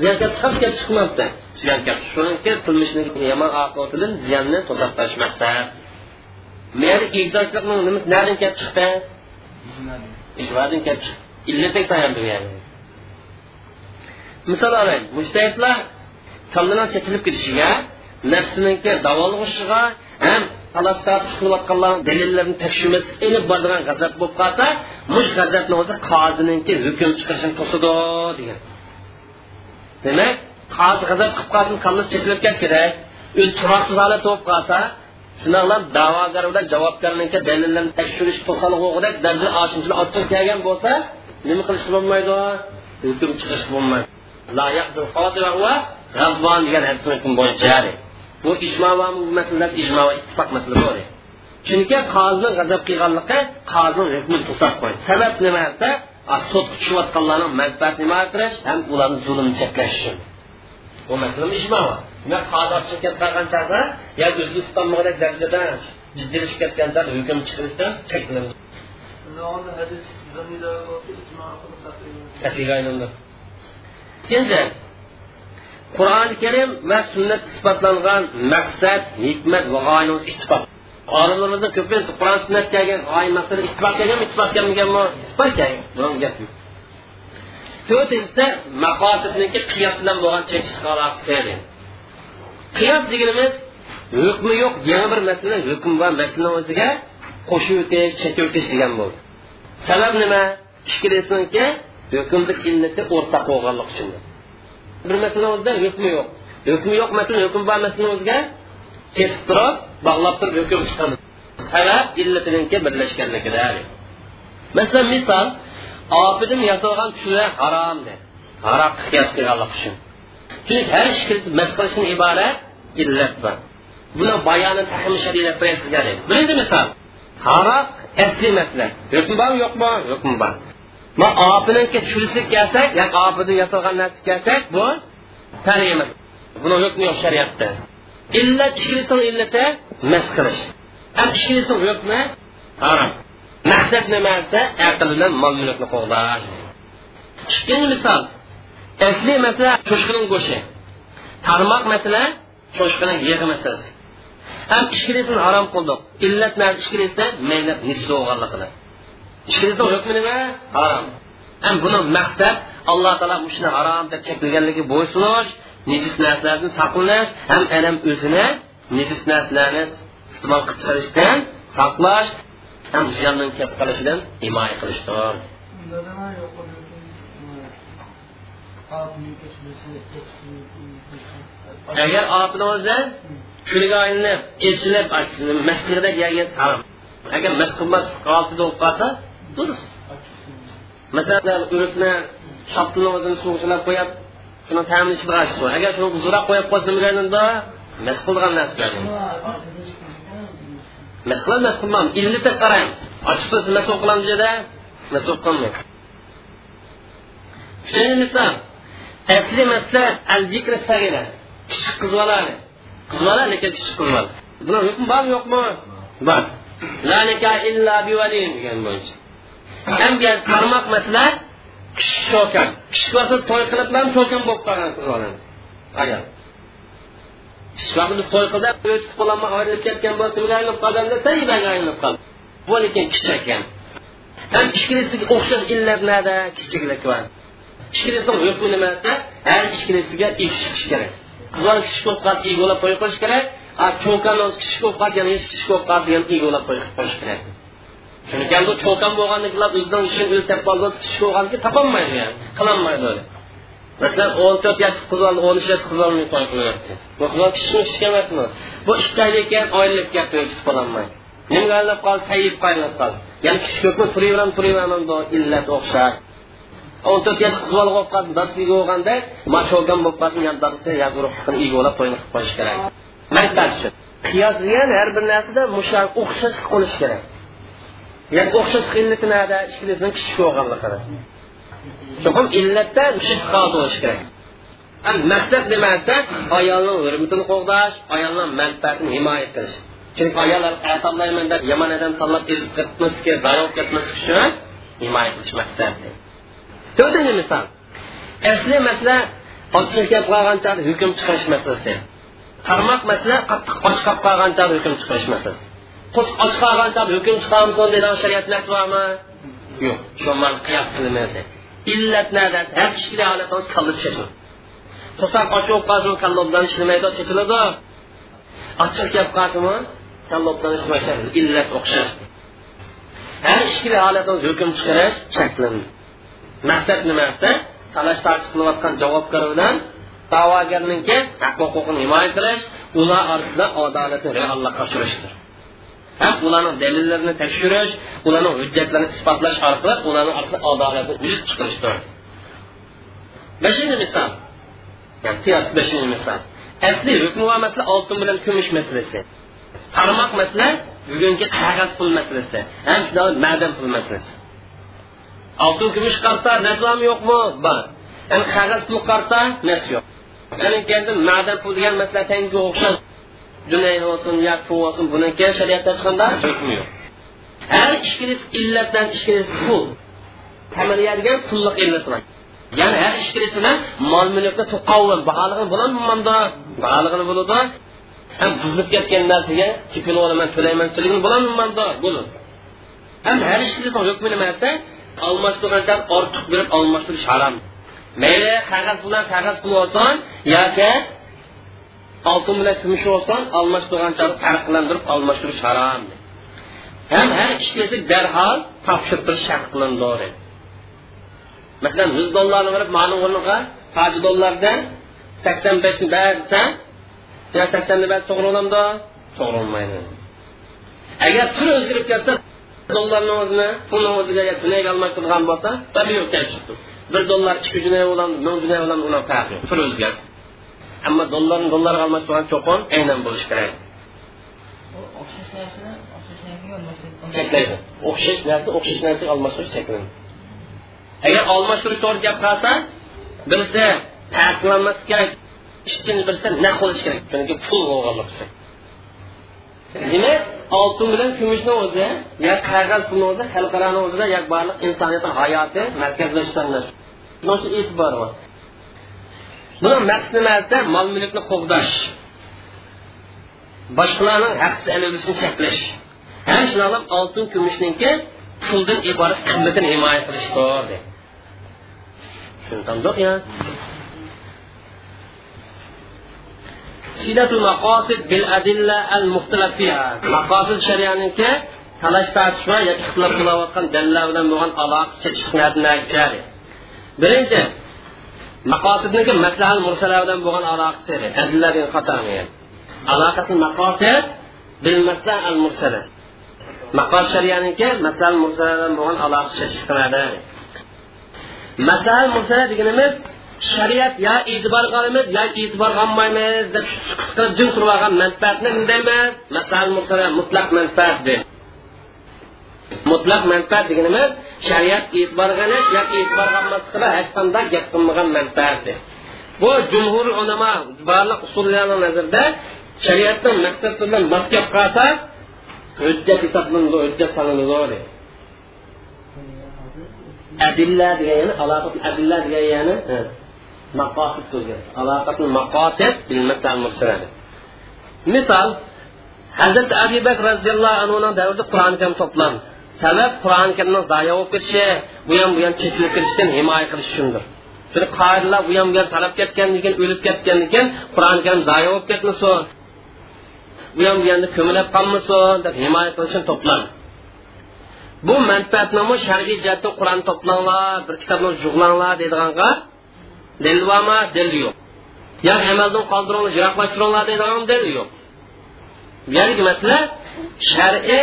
ziyonga kelib chiqmabdi. Ziyonga shuniki qilmishni yomon oqibatidan ziyonni to'sab tashlash maqsad mayli igdorchilikni nimasi nadan kelib chiqdi? Ijrodan kelib chiqdi. Illating tayyordi ya'ni. Misol olaylik mushtahidlar kallalar chechilib ketishiga nafsiniki davolg'ishiga ham talab tortish dalillarini dalillarni tekshirmas ilib boradigan g'azab bo'lib qolsa mush g'azabni o'zi qoziniki hukm chiqarishini to'sadi degan demak qozi g'azab qilib qolsin qilmish chekilib ket kerak o'zi chiroqsiz holat bo'lib qolsa shunaqa da'vogar bilan javobgarniki dalillarni tekshirish to'salg'ug'idek darajada oshinchilik ortib kelgan bo'lsa nima qilish bo'lmaydi hukm chiqish bo'lmaydi degan hadis bo'yicha bu ijmo va masalalar ijmo va ittifoq masala bor chunki qozini g'azab qilganligi qozini hukmini to'sab qo'ydi. Sabab nima desa sud tushayotganlarni manfaat nima qilish ham ularni zulm cheklash uchun. Bu masala ijmo demak qozi chiqib qolgan chog'da yo o'zini tutolmagan darajada jiddilashib ketgan chog'da hukm chiqishdan cheklanadi ikkinchi qur'oni karim va sunnat isbotlangan maqsad hikmat va g'oyamiz ittifoq. Olimlarimizni ko'pincha qur'on sunnat kelgan g'oya maqsad ittifoq kelganmi ittifoq kelmaganmi ittifoq kelgan. Gap to'rtinchisi maqosidniki qiyos bilan bo'lgan chekish aloqasi qiyos deganimiz hukmi yo'q yana bir masala hukm va masalani o'ziga qo'shib o'tish chekib o'tish degan bo'ldi. Sabab nima? Ikkilasiniki hukmni illati o'rtaq bo'lganligi uchun. Bir masala o'zida hukmi yo'q hukmi yo'q masala hukm bor masalani o'ziga kesib turib bog'lab turib hukm chiqamiz sabab illatiniki birlashganligida masalan misol opidim yasalgan tushlar harom dedi harom qiyos qilganlik uchun chunki har qilishdan iborat illat bor buni bayoni birinchi misol haroq asli bormi yo'qmi hukm bor ma opiniki tushirishlik kelsak yoki opidan yasalgan narsa kelsak bu tani emas. Buni hukmi yo'q shariatda. Illat ishkilisini illati mas qilish. Ham ishkilisini hukmi harom. Maqsad nima desa aql bilan mol mulkni qo'g'dash ikkinchi misol asli masala cho'chqining go'shti tarmoq masala cho'chqining yig'i masalasi ham ishkilisini harom qildik. Illat narsa ishkilisa mayli nisbi bo'lganligini ishkilisni hukmi nima harom. Ham buni maqsad alloh taolo shuni harom deb cheklaganligi bo'ysunish nejis narsalardan saqlanish ham adam o'zini nejis narsalarni iste'mol qilib chiqarishdan saqlash ham ziyondan kelib qolishidan himoya qilishdir. Agar opni o'zi kuniga aylanib echilib masqidek yerga harom. Agar mas qilmas holatida bo'lib qolsa durust. Masalan urukni shoptini o'zini suvchilab qo'yib shuni ta'mini ichida g'ashib agar shuni uzroq qo'yib qo'ysa nima bo'lganda mas qilgan narsa mas qiladi mas qilmam. Illata qaraymiz. Ochiq tursa masov qilamiz dedi masov qilmaydi uchinchi misol asli masla al bikra sag'ira kichik qiz bolani qiz bola lekin kichik qiz bola buni hukm bormi yo'qmi? Bor. La nikah illa bivaliyin degan bo'yicha ham tarmoq masala kishi shokan kishi bo'lsa to'y qilib bilan shokan bo'lib qolgan qiz bolani ayol kishi to'y qilib o'tib qololmay ayrilib ketgan bo'lsa nimaga aylanib qolgan desa ibaga aylanib qoldi bu lekin kichik ekan ham kichkinasiga o'xshash illat nada? Kichiklik bor kichkinasini hukmi nima desa har kichkinasiga ish chiqish kerak. Qizlar kichik bo'lib qolsa egolab qo'yib qo'yish kerak. Cho'kan kichik bo'lib qolsa yana hech kichik bo'lib qolsa yana egolab qo'yish kerak chunki bu cho'kan bo'lganliklar o'zidan ishini o'zi topib olsa kichik bo'lganligi topolmaydi yani qilolmaydi masalan o'n to'rt yoshli qiz oldi o'n uch yoshli qiz olmay to'y qilyapti bu qizlar kichkina kichik emasmi? Bu ikki oylik keyin oylik gap o'tib qololmaydi. Nimaga aylanib qoldi? Tayib qaylanib qoldi. Ya'ni kishi ko'pmi turaveraman turaveraman illat o'xshash o'n to'rt yoshli qiz bola bo'lib qolsin darsiga bo'lganda machogan bo'lib qolsin yana darsi yag'uruqni egolab to'yni qilib qo'yish kerak. Manfaat uchun. Qiyos degan har bir narsada mushal o'xshash qilish kerak. Yani okşaş illeti nerede? İkilisinden küçük olganlıkları. Çokum illette şiş kaldı oluş gerek. Yani məqsəd nə məsə? Ayalının hörmətini qoğdaş, ayalının mənfəətini himayə etmək. Çünki ayallar ətallayman deyə yaman adam sallab qıtmış ki, zarar himayə məqsəddir. Dördüncü misal. Əsli məsələ qalğan çağda hökm çıxarış məsələsi. Məsələ qattiq qalğan çağda hökm çıxarış. Qus och qolgancha hukm chiqaramiz deydigan shariat narsa bormi yo'q shu qiyos qilmaydi illat nada? Har kichkina holat bo'lsa kalla chechiladi to'saq och bo'lib qolsin kallobdan ishlamaydi chechiladi ochiq gap qolsinmi kallobdan ishlamaydi. Illat o'xshash har kichkina holatda hukm chiqarish cheklanadi maqsad nima desa talash tartib qilayotgan javobgar bilan da'vogarninki haq huquqini himoya qilish ular orasida adolatni reallikqa oshirishdir ham ularning dalillarini tekshirish ularning hujjatlarini isbotlash orqali ularning orasida adolatni vujud chiqarishdir beshinchi misol. Qiyos beshinchi misol. Asli hukm va masala oltin bilan kumush masalasi. Tarmoq masala bugungi qog'oz pul masalasi. Ham madan pul masalasi. Oltin kumush qarta naslami yo'qmi? Bor. Yani qog'oz pul qarta nas yo'q. Yani keyin madan pul degan masala tanga o'xshash. Dunay bo'lsin pul bo'lsin buni keyin shariatda chiqqanda hukmi yo'q? Har ishkilisi illatdan ishkilisi pul. Tamaliya degan pulliq illati bor. Ya'ni har ishkilisini mol mulkni to'qovin baholig'ini bo'ladimanda baholig'ini bo'ladi. Ham buzilib ketgan narsaga kepil olaman to'layman to'lagan bo'ladimanda bo'ladi. Ham har ishkilisini hukmi nima desa almashtirgancha ortiq berib almashtirish harom. Mayli qog'oz bilan qog'oz pul olsin yoki oltin bilan kumush olsin almashtirganchalik farqlantirib almashtirish harom ham har ikkisi darhol topshirib turish shart qilindi masalan yuz dollarni berib mani o'rniga haji dollardan sakson beshni ber desa yo saksonni ber to'g'ri bo'lamdi to'g'ri bo'lmaydi agar tur o'zgarib ketsa dollarni o'zini pulni o'ziga almashtirgan bo'lsa bir dollar ikki junay bilan ming junay bilan ular ammo dollarni dollarga almashtirgan cho'qon aynan bo'lishi kerak. Cheklaydi o'xshash narsa o'xshash narsaga almashtirish cheklaydi agar almashtirish to'g'ri gap qilsa birisi taqiqlanmaslik kerak ikkinchi birisi naq bo'lishi kerak. Chunki pul bo'lganlik uchun. Demak oltin bilan kumushni o'zi yo qog'oz pulni o'zi xalqaroni o'zida yo barliq insoniyatni hayoti markazlashgan narsa. E'tibor bor buni maqsad nima desa mol mulkni qo'g'dash. Boshqalarning haqsi ilishini cheklash. Ham shundoq oltin kumushniki puldan iborat qimmatini himoya qilishdir tushuntamdiq ya silatul maqosid bil adilla al muxtalaf fiha maqosid sharianiki talash tortish va yoki ixtilof qilayotgan dalillar bilan bo'lgan aloqasi chekishgan birinchi maqosidniki maslahal mursala bilan bo'lgan aloqasi adillarning qatori aloqasi maqosid bil al mursala. Maqos shariyaniki maslahal mursala bilan bo'lgan aloqasi chiqiladi. Maslahal mursala deganimiz shariat yo e'tibor qilamiz yo e'tibor qilmaymiz deb qilib jim turib olgan manfaatni nima deymiz mursala mutlaq manfaat mutlaq manfaat deganimiz shariat e'tibor qilish yoki e'tibor qilmaslikda hech qanday gap qilmagan manfaatdir bu jumhur ulamo barliq usullarni nazarda shariatni maqsad bilan mos gap qilsa hujjat hisoblanadi hujjat solinadi adilla degani aloqat adilla degani maqosid so'zi aloqatul maqosid misol hazrati abu bakr roziyallohu anhuni davrida qur'oni karim to'plandi sabab qur'oni karimni zoya bo'lib ketishi bu ham bu ham chekilib ketishdan himoya qilish uchundir bir qoidalar bu ham bu ham tarab ketgandan keyin o'lib ketgandan keyin qur'oni karim zoya bo'lib ketmasin bu ham bu yerda ko'milib qolmasin deb himoya qilish uchun to'plandi bu manfaatnoma shar'iy jihatda qur'on to'planglar bir kitobni jug'langlar deydiganga dalil bormi dalil yo'q yo amaldan qoldiringlar yiroqlashtiringlar deydigan dalil yo'q ya'ni masala shar'iy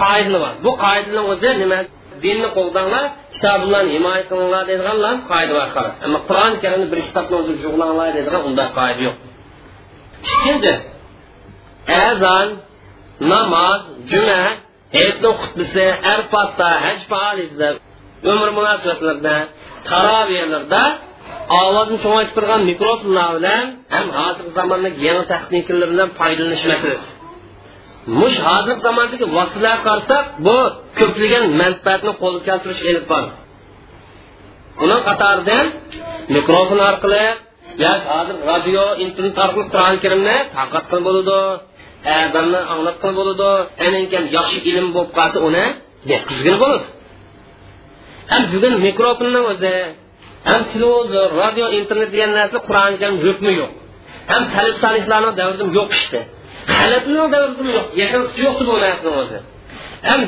qoidalar bor bu qoidalar o'zi nima? Dinni qo'ldanlar kitoblarni himoya qilinglar deydiganlar qoida bor xolos ammo qur'oni karimni bir kitobni o'zi jug'langlar deydigan unday qoida yo'q. Ikkinchi azon namoz juma hayitni xutbisi arfatda haj faoliyatida umr munosabatlarida ovozni cho'ngaytib turgan mikrofonlar bilan ham hozirgi zamondagi yangi texnikalar bilan mush hozirgi zamondagi vaqtlarga qarasak bu ko'plagan manfaatni qo'lga keltirish ilib bor uni qatorida mikrofon orqali yoki hozir radio internet orqali qur'oni karimni tarqat qilib bo'ladi adamni anglatgan bo'ladi anankan yaxshi ilm bo'lib qolsa uni yetkazgan bo'ladi. Ham bugun mikrofonni o'zi ham televizor radio internet degan narsa qur'oni karim hukmi yo'q? Ham salih salihlarni davrida yo'q ishdi halabni davrida yaqinqisi yo'qdi bu narsani o'zi ham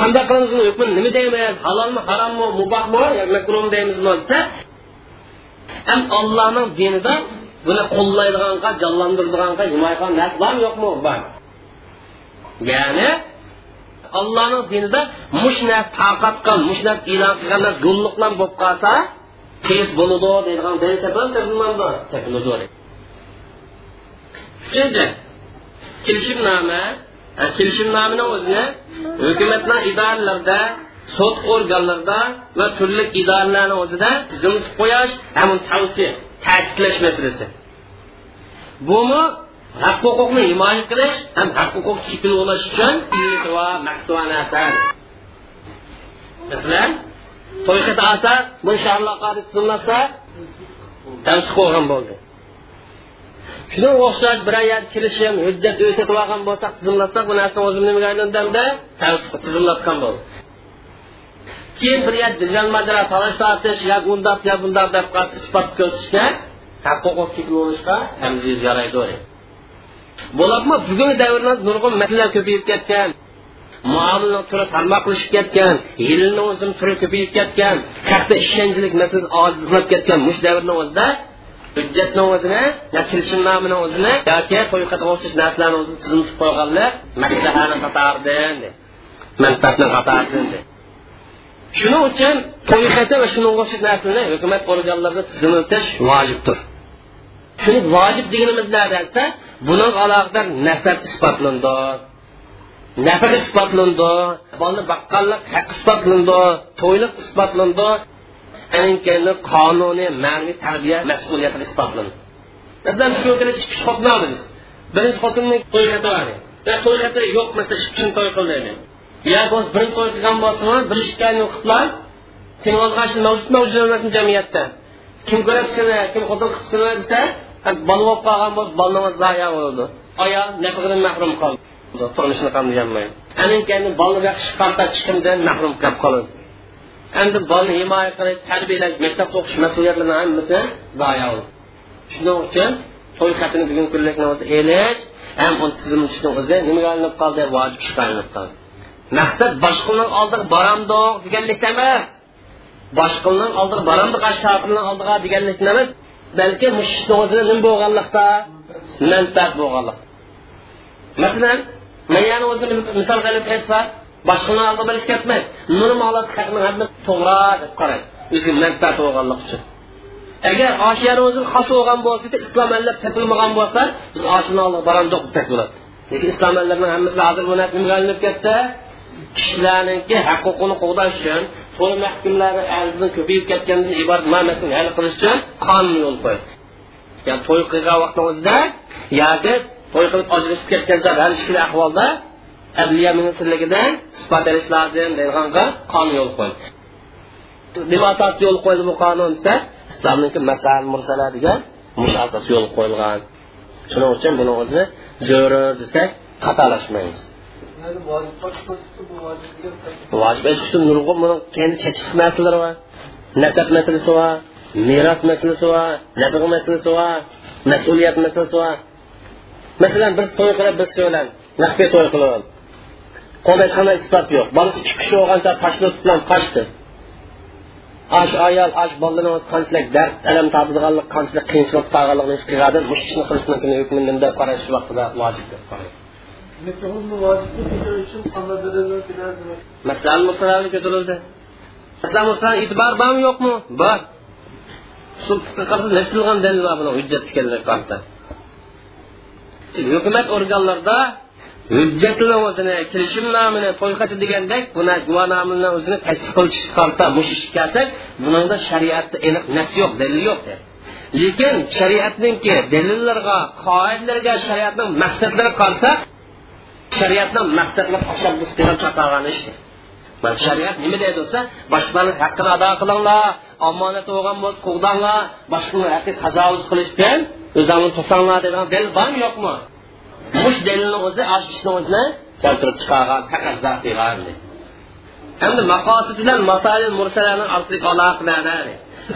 qanday qilamiz uni hukmini nima deymiz halolmi harommi mubahmi yoki makruhmi deymizmi desa ham ollohning dinida buni qo'llaydiganga jonlantirdiganga bormi yo'qmi bor ya'ni allohni dinida mush narsa mush narsa yo'lliqlar bo'lib qolsa kelishimnoma kelishimnomani o'zini hukumatning idoralarida sud organlarida va turli idoralarni o'zida tizimlab qo'yish ham tavsiya ta'kidlash masalasi. Bumi haq huquqni himoya qilish ham haq huquq cheklanish uchun va masalan to'y olsa bu sharloqqa tizimlasa tavsiya bo'lgan bo'ldi. Shunga o'xshash bir yer kelishim hujjat o'rsatib olgan bo'lsak tizimlatsak bu narsani o'zim nimaga aylandimda tizimlatgan bo'ldi keyin bir talash tortish yo yo bundaq deb isbot ko'rsatishga bugungi davrda nurg'un masalalar ko'payib ketgan. Turi ketgan yilni o'zim turi ko'payib ketgan katta ishonchlik masalasi ketgan mush davrni o'zida hujjatni o'zini yo kelishimnomani o'zini yoki qo'yqatga o'xshash narsalarni o'zini tizimlab qo'yganlar maslahani qatoridan manfaatni qatoridan shuning uchun to'yqati va shunga o'xshash narsalarni hukumat organlarida tizimlatish vojibdir. Shuni vojib deganimiz nima desa buning alohida nasab isbotlandi. Nafaqa isbotlandi bolani baqqanlik haq isbotlandi to'yliq isbotlandi. Keyin qonuniy ma'naviy tarbiya mas'uliyati isbotlandi masalan shu kuni ikki xotin birinchi xotinni to'y xati bor to'y xati yo'q masalan ikkinchi to'y qilmaydi yo bo'lmasa birinchi to'y qilgan bo'lsa bir ikki oyni qiliblar sen olgan mavjud mavjud emasmi jamiyatda? Kim ko'ryapsizlar kim xotin qilibsizlar desa bola bo'lib qolgan bo'lsa bolani zoya bo'ldi. Ayol nafaqadan mahrum qoldi turmushini qamdayolmaydi anan keyin bolani yaxshi qarta chiqimdan mahrum qolib qoladi. Endi bolani himoya qilish tarbiyalash maktabda o'qish mas'uliyatlarini hammasi zoya shuning uchun to'y xatini bugungi kunlikni o'zi elish ham uni tizimlashni o'zi nimaga aylanib qoldi? Vojib ishga aylanib qoldi. Maqsad boshqaning oldiga boramdiq deganlik emas. Boshqaning oldiga boramdiq oldiga deganlik emas balki mushishni o'zida nima bo'lganlikda? Manfaat bo'lganlik. Masalan man yana o'zim misol qilib aytsa boshqani oldiga bilish ketmaydi normal haqni hammasi to'g'ri deb qaraydi o'zi manfaat bo'lganlik uchun. Agar oshiyani o'zi xos bo'lgan bo'lsa islom allab topilmagan bo'lsa biz oshini oldi boramiz desak bo'ladi. Lekin islom allarning hammasi hozir bu narsa nimaga aylanib ketdi. Kishilarniki huquqini qo'g'dash uchun to'y mahkumlari arzini ko'payib ketgandan iborat ma'nosini hal qilish uchun qonun yo'l qo'ydi. Ya'ni to'y qilgan vaqtni o'zida yoki to'y qilib ajrashib ketgan hal ahvolda adliya ministrligidan isbot berish lozim deyilganga qonun yo'l qo'ydi nima yo'l qo'ydi bu qonun desa islomniki masal mursalar degan mush asos yo'l qo'yilgan. Shuning uchun buni o'zini zo'ri desak xatolashmaymiz vojib etish uchun nurg'un buni kendi chekish masalalari bor. Nasab masalasi bor meros masalasi bor nafaqa masalasi bor mas'uliyat masalasi bor. Masalan biz to'y qilib biz naqbga to'y qilib. Qanday isbot yo'q bolasi ikki kishi bo'lgancha tashlab bilan qochdi ash ayol ash bolalarni o'zi qanchalik dard alam topadiganlik qanchalik qiyinchilik tog'anligini his qiladi mush ishni qilish mumkin hukmini deb qarash vaqtida vojib deb qaraydi masalan mursalarni ko'tarildi masalan mursalar e'tibor bormi yo'qmi bor hujjat qarta hukumat organlarida hujjatni o'zini kelishimnomini to'yxati degandek buni guvohnomalarni o'zini tasdiq qilish qarta mush ish kelsak bunida shariatda aniq nas yo'q dalil yo'q lekin shariatninki dalillarga qoidalarga shariatning maqsadlari qolsa shariatni maqsadlar tashabbus qilib shariat nima deydi bo'lsa boshqalarni haqqini ado qilinglar omonat bo'lgan bo'lsa qug'danglar boshqani haqqi tajovuz qilishdan o'zingni to'sanglar degan dalil bormi yo'qmi? Mush dalilni o'zi ishni o'zini keltirib chiqargan taqazzo qilgan hamda maqosid bilan masalil mursalarning orasiga aloqalar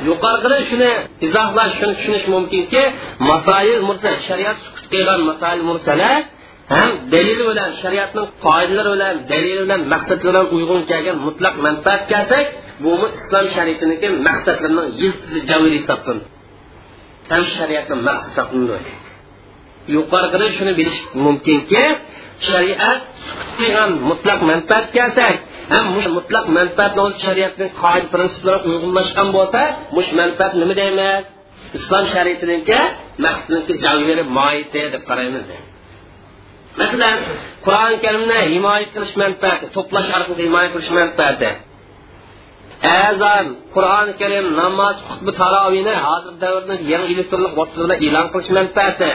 yuqorida shuni izohlash shuni tushunish mumkinki masoil mursal shariat sukut qilgan masoil mursalar ham dalil bilan shariatning qoidalari bilan dalil bilan maqsadlari bilan uyg'un kelgan mutlaq manfaat kelsak bu islom shariatiniki maqsadlarining yiltizi javir hisoblanadi ham shariatni maqsad hisoblanadi. Yuqorida shuni bilish mumkinki shariat qilgan mutlaq manfaat kelsak ham mutlaq manfaatni o'zi shariatning qoida prinsiplari uyg'unlashgan bo'lsa mush manfaat nima deymiz islom shariatiniki maqsadniki javiri moiti deb qaraymiz masalan qur'oni karimni himoya qilish manfaati to'plash orqali himoya qilish manfaati. Azon qur'oni karim namoz xutba taroviyni hozir davrda yangi elektronlik vositalarda e'lon qilish manfaati.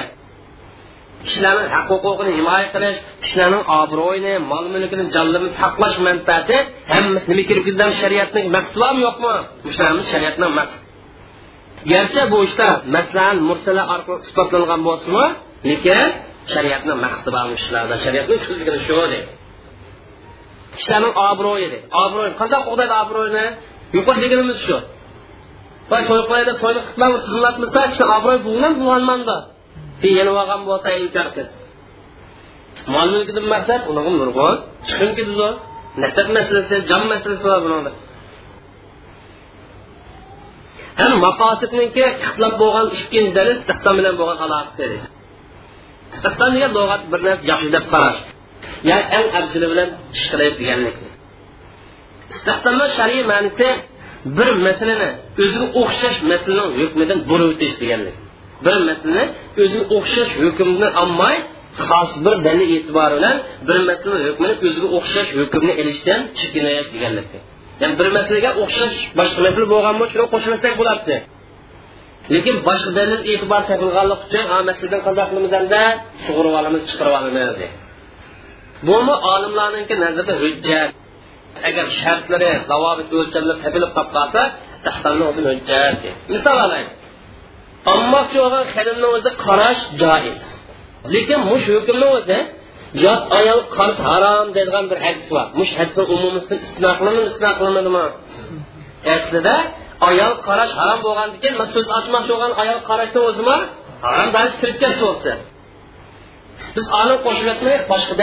Kishilarning haq huquqini himoya qilish kishilarning obro'yini mol mulkini jonlarini saqlash manfaati hammasi nima kirib ketgan shariatning maqsadi yo'qmi? Shularimiz shariatning maqsadi garchi bu ishlar masalan mursalar orqali isbotlangan bo'lsinmi lekin shariatni maqsadi bor ishlarda shariatni ko'zligini shu deydi kishilarning obro'yi obro'y qanday qo'g'daydi obro'yni yuqori deganimiz shu. To'y to'y to'yni qilamiz xizmatmizda kishi obro'y bo'lgan bo'lolmanda yenib olgan bo'lsa inkor mol mulkidan maqsad uni nurg'on chiqim ketadi nasab masalasi jon masalasi bor bunida ham maqosidniki ixtilof bo'lgan ikkinchi dalil istihson bilan bo'lgan aloqasi istihson degan lug'at bir narsa yaxshi deb qarash ya'ni eng afzali bilan ish qilish deganlik istihsonda shar'iy ma'nosi bir masalani o'ziga o'xshash masalaning hukmidan burib o'tish deganlik bir masalani o'ziga o'xshash hukmni olmay xos bir dalil e'tibori bilan bir masala hukmini o'ziga o'xshash hukmni ilishdan chekinish deganlik ya'ni bir masalaga o'xshash boshqa masala bo'lgan bo'lsa shuni qo'shilsak bo'lardi lekin boshqa dalil e'tibor topilganlik uchun masaladan qanday qilamiz endi sug'urib olamiz olamiz bumi nazarda hujjat. Agar shartlari zavobit o'lchamlar topilib qolib qolsa misol olmoqchi bo'lgan xilmni o'zi qarash joiz lekin mush hukmni o'zi yot ayol qarish harom deydigan bir hadis bor mush hadisni umumisidan istisno aslida ayol qarash harom bo'lgandan keyin so'z ochmoqchi bo'lgan ayol qarashni o'zimi harom ketdi biz boshqa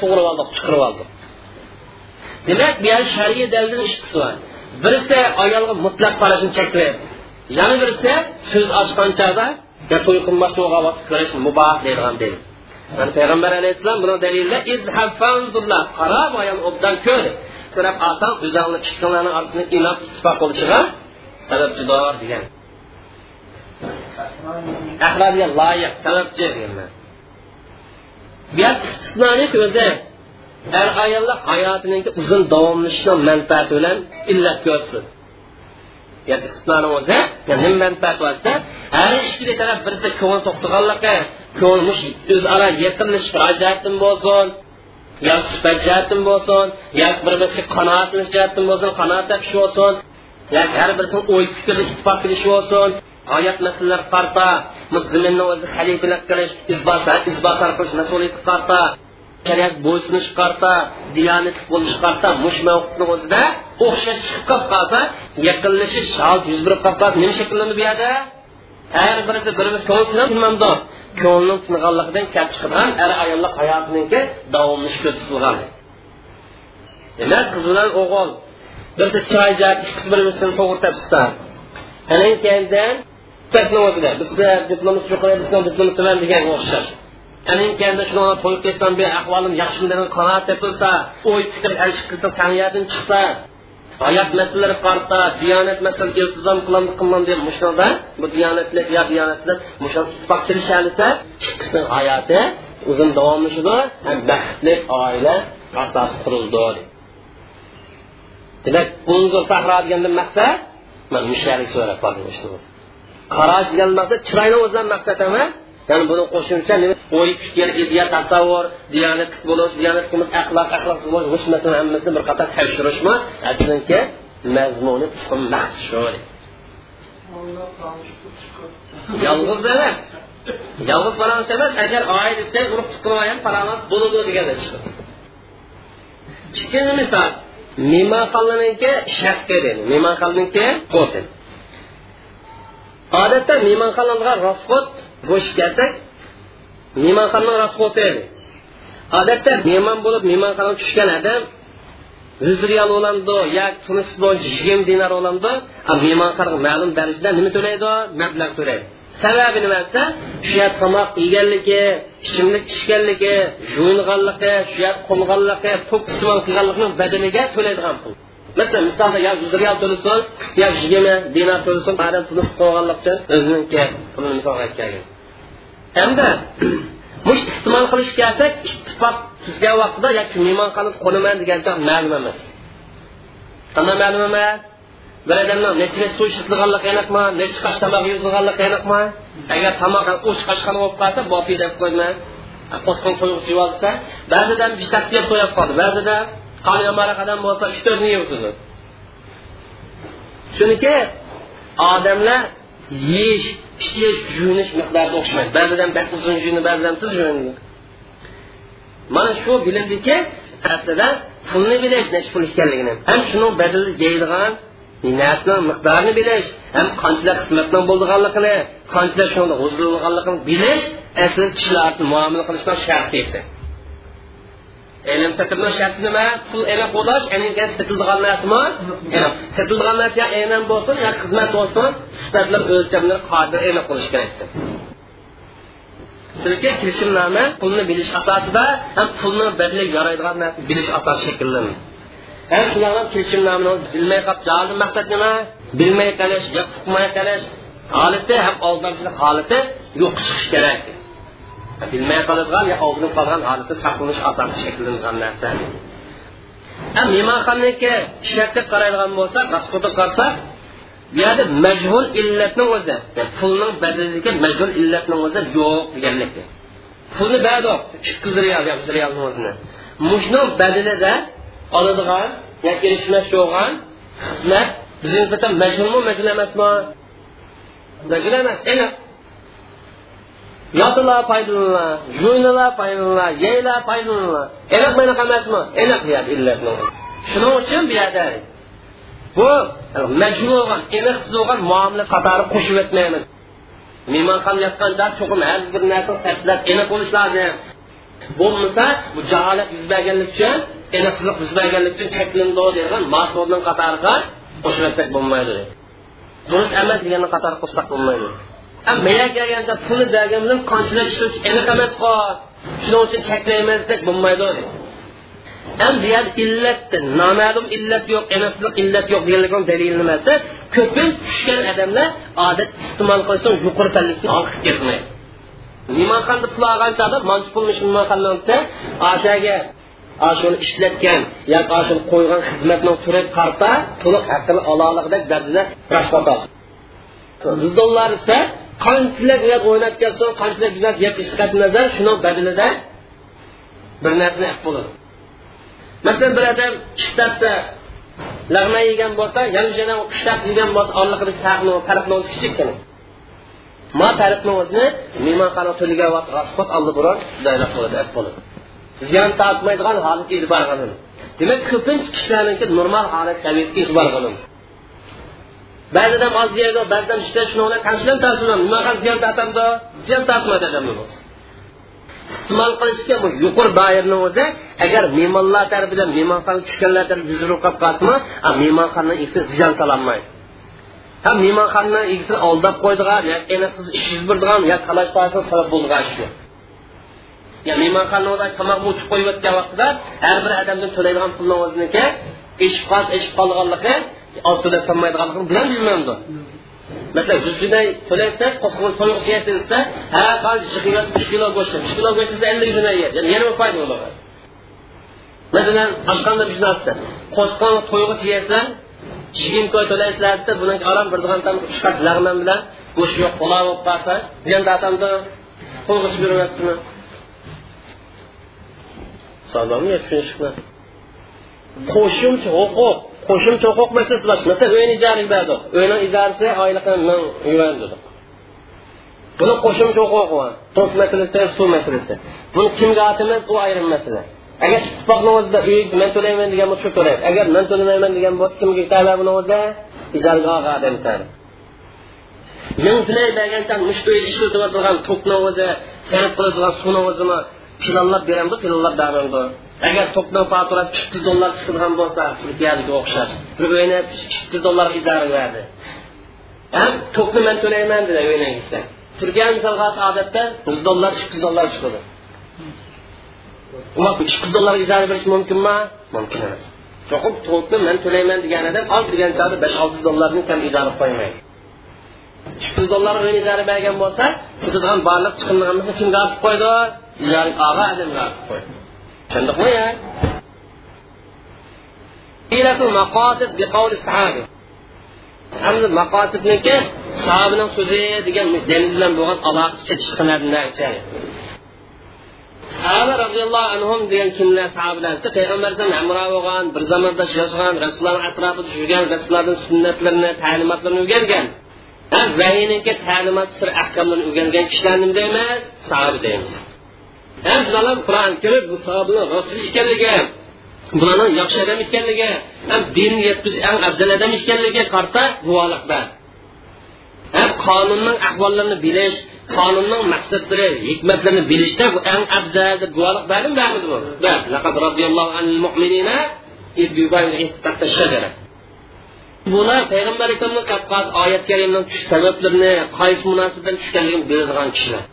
sug'urib oldik demak bu yer ayolga mutlaq qarashni yana birisi so'z ochgan chog'da ya to'y qilmoqchi bo'lgan vaqt ko'rish muboh deydigan dalil yani payg'ambar alayhissalom buni dalilda qarab ayol obdan ko'r ko'rib olsang o'zingni ishqinglarni orasida inoq ittifoq bo'lishiga sababchidor degan. Loyiq sababchi deganlar bu istisnolik o'zi er ayollar hayotining uzun davomlashishini manfaati bilan illat yani istisnoni o'zi manfaat bo'lsa har ikkala taraf birisi ko'ngil to'xtaganligi ko'ngil o'zaro yaqinlashish jihatdan bo'lsin yo sifat jihatdan bo'lsin yo bir birisiga qanoatlanish jihatdan bo'lsin qanoat topish bo'lsin yoki har birisini o'y fikr ittifoq qilishi bo'lsin. Oyat masalalar qarta zaminni o'zi xalifalik qilish izbosar qilish mas'uliyati qarta. Shariat bo'ysunish qarta diyonatli bo'lish qarta mush mavqifni o'zida o'xshash chiqib qolib qolsa yaqinlashish hol yuz berib qolib qolsa nima shakllanadi bu yerda har birisi bir birisi ko'ngil sinamdi ko'ngilning singanligidan kelib chiqadigan er ayollar hayotiniki davomlash ko'rsatilgan demak qiz bilan o'g'il birisi choy jab ikkisi bir birini to'g'ri topishsa anan keyin biz bizda diplomimiz yo'q diplomimiz degan o'xshash. Әнин кәнде шуңа shuni кетсәм бе ахвалым яхшы yaxshimi degan qanoat ой фикер һәр шик кызның taniyadan chiqsa hayot masalalari карта, diyonat masalan iltizom кылам кылмам дип мушнада, bu diyonatlik я diyonatlik mushun ittifoq kelishadisa кызның hayoti uzun davomlashadi ham baxtli oila asosi qurildi demak unzur sahro degandan maqsad mana mushalik so'rab qoldim qarash degan maqsad chiroyli o'zidan maqsad emas ya'ni buni qo'shimcha o'y fikr ideya tasavvur diyonatlik bo'lish diyonatligimiz axloq axloqsiz bo'lish g'ishmatni hammasini bir qator tekshirishmi? Yolg'iz emas. Yolg'iz falonchi emas agar oila desa urug' tuqqan ham ikkinchi misol. Mehmonxonaniki shakka dedi bo'shib kelsak mehmonxonaning rasxoti edi odatda mehmon bo'lib mehmonxonaga tushgan odam yuz riyol bo'ladi yo tunis bo'yicha yigirma dinar bo'ladi mehmonxonaga ma'lum darajada nima to'laydi? Mablag' to'laydi. Sababi nima desa shu yer tomoq yeganligi ichimlik ichganligi yuyinganligi shu yer qo'nganligi to'k iste'mol qilganlikni badaniga to'laydigan pul. Masalan misolda yo yuz riyal to'lasin yo yigirma dinar to'lasin adam turmush qilganlik uchun o'ziniki pulini misol aytgan hamda mush iste'mol qilish kelsak ittifoq tuzgan vaqtida yoki mehmonxona qo'naman degancha ma'lum emas. Qanday ma'lum emas. Bir odamni necha suv ishlatilganligi aniqmi necha qash tomoq yuzilganligi aniqmi? Agar tomoq uch qashqani bo'lib qolsa bopi deb qo'ymas. Qo'sqin to'yg'isi yeyolsa ba'zida bittasi yeb to'yib qoldi. Ba'zida yomonroq odam bo'lsa uch to'rtni yeb o'tadi chunki odamlar yeyish ichish yuvinish miqdoriga o'xshamaydi. Ba'zidan uzun yuvini ba'zidan tiz yuvini mana shu bilindiki aslida pulni bilish necha pul ekanligini. Ham shuni badali yeydigan narsani miqdorini bilish ham qanchalar qismatning bo'lganligini qanchalar shunda g'uzilganligini bilish aslida kishilar muomala qilishni sharti edi ilm satrni sharti nima? Pul bo'lish aniq sotilgan narsami sotilgan narsa yo aynan bo'lsin yo xizmat bo'lsin. Sifatlar o'lchamlar qodir aniq bo'lishi kerak chunki kelishimnoma pulni bilish asosida ham pulni badli yaraydigan narsa bilish asosi shakllanadi ham shularga kelishimnomani bilmay qolib javobi maqsad nima? Bilmay qolish yo uqmay qolish holati ham oldinchilik holati yo'q chiqish kerak. Bilmay qoladigan yo oldin qolgan holatda saqlanish asosi shakllangan narsa. Mehmonxonaniki shartga qaraydigan bo'lsak rasxuda qarasak bu yerda majhul illatni o'zi pulning badaliga majhul illatni o'zi yo'q deganlik pulni berdi ikki yuz riyal yuz riyalni o'zini. Mushni badalida oladigan yoki erishmas bo'lgan xizmat bizga nisbatan majhulmi majhul emasmi? Majhul emas aniq yotilar foydalanlar jo'ynalar foydalanlar yeylar foydalanlar aniq manaqa emasmi aniq deyapti illatni shuning uchun bu bu qo'shib o'tmaymiz mehmonxona bir bo'lmasa bu jaholat yuz uchun aniqsizlik yuz berganlik uchun bo'lmaydi durust emas deganni qatori bo'lmaydi meya kelganda pulni bergan bilan qanchalar ishlatish aniq emas shuning uchun cheklaymiz deb bo'lmaydi ham bu yer illatdir. Noma'lum illat yo'q emaslik illat yo'q deganlik dalil nimasi? Ko'pin tushgan odamlar odat iste'mol qilishdan yuqori pallasini olib ketmaydi. Nimaxonni pul olgan chog'da manchi pulni mehmonxonaga olsa oshaga shuni ishlatgan yoki shuni qo'ygan xizmatni turi qarta to'liq haqqini ololig'idek darajada rashvot vijdonlar esa qanchalik uyat o'ynab kelsin qanchalar gunoh yetishqat nazar shuni badalida bir narsa bo'ladi. Masalan bir odam ishlatsa lag'ma yegan bo'lsa yana ishlab yegan bo'lsa orliqidagi farqni o'zi kichikkina ma farqni o'zini mehmonxona to'liga vaqt oldi biror joylab bo'ladi bo'ladi. Ziyon tortmaydigan holatga e'tibor qilin demak ko'pincha kishilarniki normal holat tabiatga e'tibor qiling ba'zida oz yeydi ba'zidan ishlash shuni qanchadan taslim nima qilib ziyon tortamdi ziyon tortmaydi odamni iste'mol qilishga bu yuqori doirni o'zi agar mehmonlar tarafidan mehmonxona tushganlar buzilib qolib ziyon sololmaydi ha mehmonxona egisini aldab qo'ydigan yo aniqsiz ish yuz berdigan yo talash sabab yo tomoq uchib vaqtida har bir odamdan to'laydigan pulni o'ziniki eshib qolsa qolganligi oz to'lab solmaydiganligini bilan bilmaydi masalan yuz junay to'laysiz qo'sqin so'yiq yeysiz desa ha hozir ikki kilo uch kilo go'sht uch kilo go'sht desa ellik junay yeydi ya'ni yana foyda bo'ladi. Masalan boshqanda biznesda qo'sqin to'yg'ich yeysan yigirma koy to'laysizlar desa bundan orom bir chiqasiz lag'man bilan. Go'sht yo'q pulov bo'lib qolsa qo'shimcha huquq masalasi masalan uyni ijaraga berdik uyni ijarasi oylig'i ming yuan dedik buni qo'shimcha huquqi bor to'q masalasi suv masalasi. Buni kimga atimiz u ayrim masala. Agar ittifoqni o'zida uy man to'layman degan bo'lsa shu to'laydi. Agar man to'lamayman degan bo'lsa kimga tala buni o'zida ijaraga odam ming tilay bergancha mush uyda ishlatib to'qni o'zi sarf qiladigan suvni o'zimi planlab beramdi planlab beramdi agar to'pni faturasi ikki yuz dollar chiqadigan bo'lsa turkiyaga o'xshash bir uyni ikki yuz dollar ijara berdi. Ham to'pni man to'layman dedi uyni gitsa turkiya misolga odatda yuz dollar ikki yuz dollar chiqadi. Ikki yuz dollar ijara berish mumkinmi? Mumkin emas. Cho'qib to'pni man to'layman deganida odam ol degan chog'da besh olti yuz dollarni kam ijara qo'ymaydi. Ikki yuz dollar uyni ijara bergan bo'lsa chiqadigan barliq chiqindigan bo'lsa kimga olib qo'ydi? Ijara og'a odamga olib qo'ydi. Tushundikmi ya maqosid biqavli sahabi. Hamda maqosidniki sahobaning so'zi degan dalil bilan bo'lgan aloqasi chetishqanlardan sahaba roziyallohu anhum degan kimlar sahobalar payg'ambar amro bo'lgan bir zamonda yashagan rasulullohni atrofida yurgan rasulullohni sunnatlarini ta'limotlarini o'rgangan. Vahiyniki ta'limot sir ahkomlarini o'rgangan kishilarni deymiz? Sahoba deymiz. Ham bular qur'oni karim bu sahobalar rasul ekanligi bularni yaxshi odam ekanligi ham dinni yetkazish eng afzal odam ekanligiga qarta guvohlik ber ham qonunning ahvollarini bilish qonunning maqsadlari hikmatlarini bilishda bu eng afzal deb guvohlik berdim bermidi bu laqad roziyallohu anil mu'minina bular payg'ambar alayhisalomni qapqas oyat karimning tush sabablarini qaysi munosabatdan tushganligini biladigan kishilar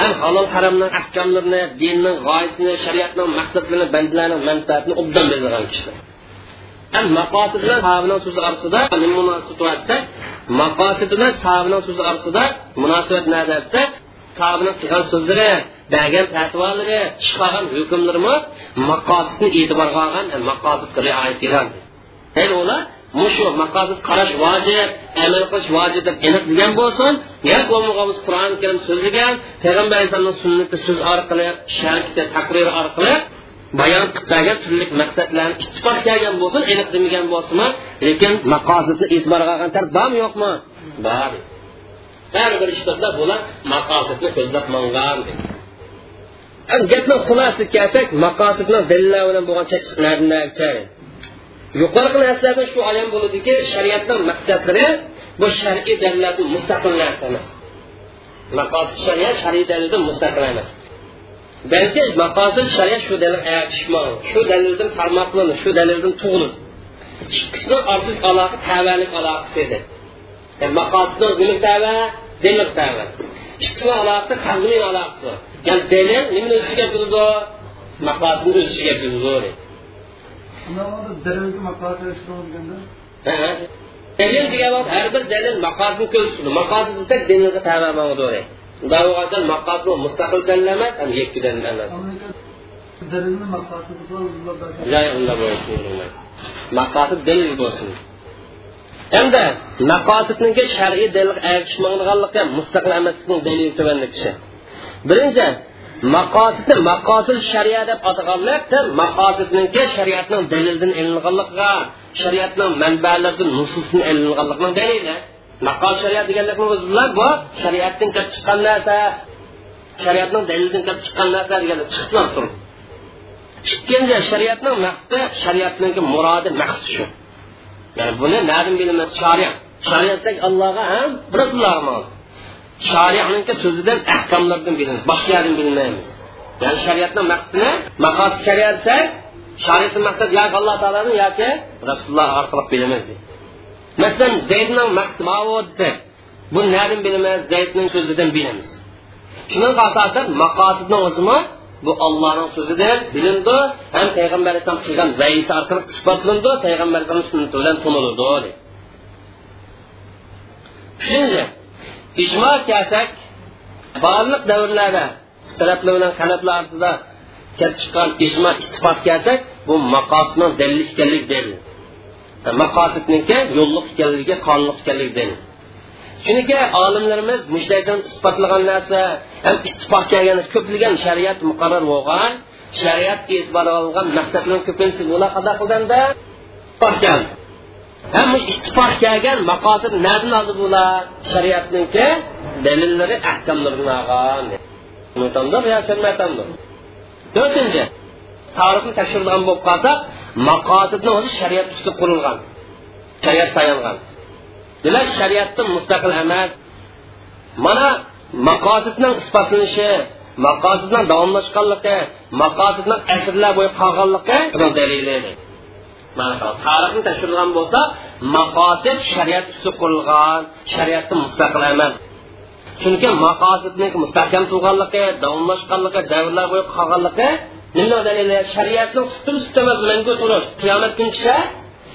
ham halol haromning ahkomlarini dinning g'oyasini shariatning maqsadlarini bandalarning manfaatini obdan bildirgan kishilar. Ham maqosid bilan sahobaning so'zi orasida munosabat desa maqosid bilan sahobaning so'zi orasida munosabat nada desa sahobaning qilgan so'zlari bergan fatvolari chiqargan hukmlarimi maqosidni e'tiborga olgan maqosidga rioya qilgan. Ular mushu maqosid qarash vojib amal qilish vojib deb aniq degan bo'lsin yo bo'lmag'amiz qur'oni karim so'zlagan payg'ambar alayhissalomni sunnati so'z orqali sharkda taqrir orqali bayon qilib bergan turli maqsadlarni ittifoq kelgan bo'lsin aniq demagan bo'lsinmi lekin maqosidni e'tiborga olgan taraf bormi yo'qmi bor har bir ishlarda bular maqosidni ko'zlab mangan gapni xulosasiga kelsak maqosidni dalillar bilan bo'lgan yuqorgi narsalardan shu ayon bo'ladiki shariatning maqsadlari bu shar'iy dalillardan mustaqil narsa emas. Maqosid shariat shar'iy dalildan mustaqil emas. Balki maqosid shariat shu dalil shu dalildan tarmoqlanadi shu dalildan tug'ilib ikkisini orasiga aloqa tavalik aloqasi edi. Maqosidni nima tava dalil tava. Ikkisini aloqasi qalbining aloqasi. Ya'ni dalil nimani o'z ichiga kirdi maqosidni o'z ichiga kirdi dalil degan vaqt har bir dalil maqosidni ko'rsatdi maqosid desak dalilga tabamandir maqosid mustaqil dalil emas ham yakka dalil emas maqosid dalil bo'lsin endi maqosidniki shar'iy dalil erishmaganligi mustaqil emaslikning dalili tuvanlikishi birinchi maqosidni maqosid shariat deb ataganlar maqosidniki shariatning dalilidan ilinganligiga shariatning manbalaridan nususini ilinganligining dalili maqos shariat deganlikni o'zi bilan bu shariatdan kelib chiqqan narsa shariatning dalilidan kelib chiqqan narsa deganlar chiqib turib ikkinchi shariatning maqsadi shariatning murodi maqsad shu. Ya'ni buni nadan bilamiz shariat. Shariat desak allohga ham rasulullohga shariatniki so'zidan ahkomlardan bilamiz boshqa yerdan bilmaymiz ya'ni shariatning maqsadini maqosid shariat desak shariatni maqsad yoki alloh taoloni yoki rasululloh orqali bilamiz masalan zaydning maqsadi mavo desak bu nadan bilamiz zaydning so'zidan bilamiz shunga asosan maqosidni o'zimi bu ollohning so'zidan bilindi ham payg'ambar alayhisalom qilgan vayisi orqali isbotlandi payg'ambar alayhisalom sunnati bilan tunildi uchinchi ijmo kelsak barliq davrlarda salaflar bilan halaflar orasida kelib chiqqan ijmo ittifoq kelsak bu maqosni dalil ekanligi dalil maqosidniki yo'lliq ekanligi qonliq ekanligi dalil chunki olimlarimiz mushaydan isbotlagan narsa ham ittifoq kelgan ko'plagan shariat muqarrar bo'lgan shariat e'tibor olingan maqsadlar ko'pincha bular qanday qilganda ham ittifoq kelgan maqosid nadan oldi bular shariatniki dalillari ahkomlaridan olgan to'rtinchi tarixni tekshiradigan bo'lib qolsak maqosidni o'zi shariat ustida qurilgan shariat tayangan demak shariatdan mustaqil emas. Mana maqosidning isbotlanishi maqosidning davomlashganligi asrlar bo'yi tarixni tekshirgan bo'lsa maqosid shariat ustida qurilgan shariatdan mustaqil emas chunki maqosidni mustahkam turganligi davomlashganligi davrlar bo'yi qolganligi nima dalili shariatni sutil sutemas mangu turish qiyomat kungacha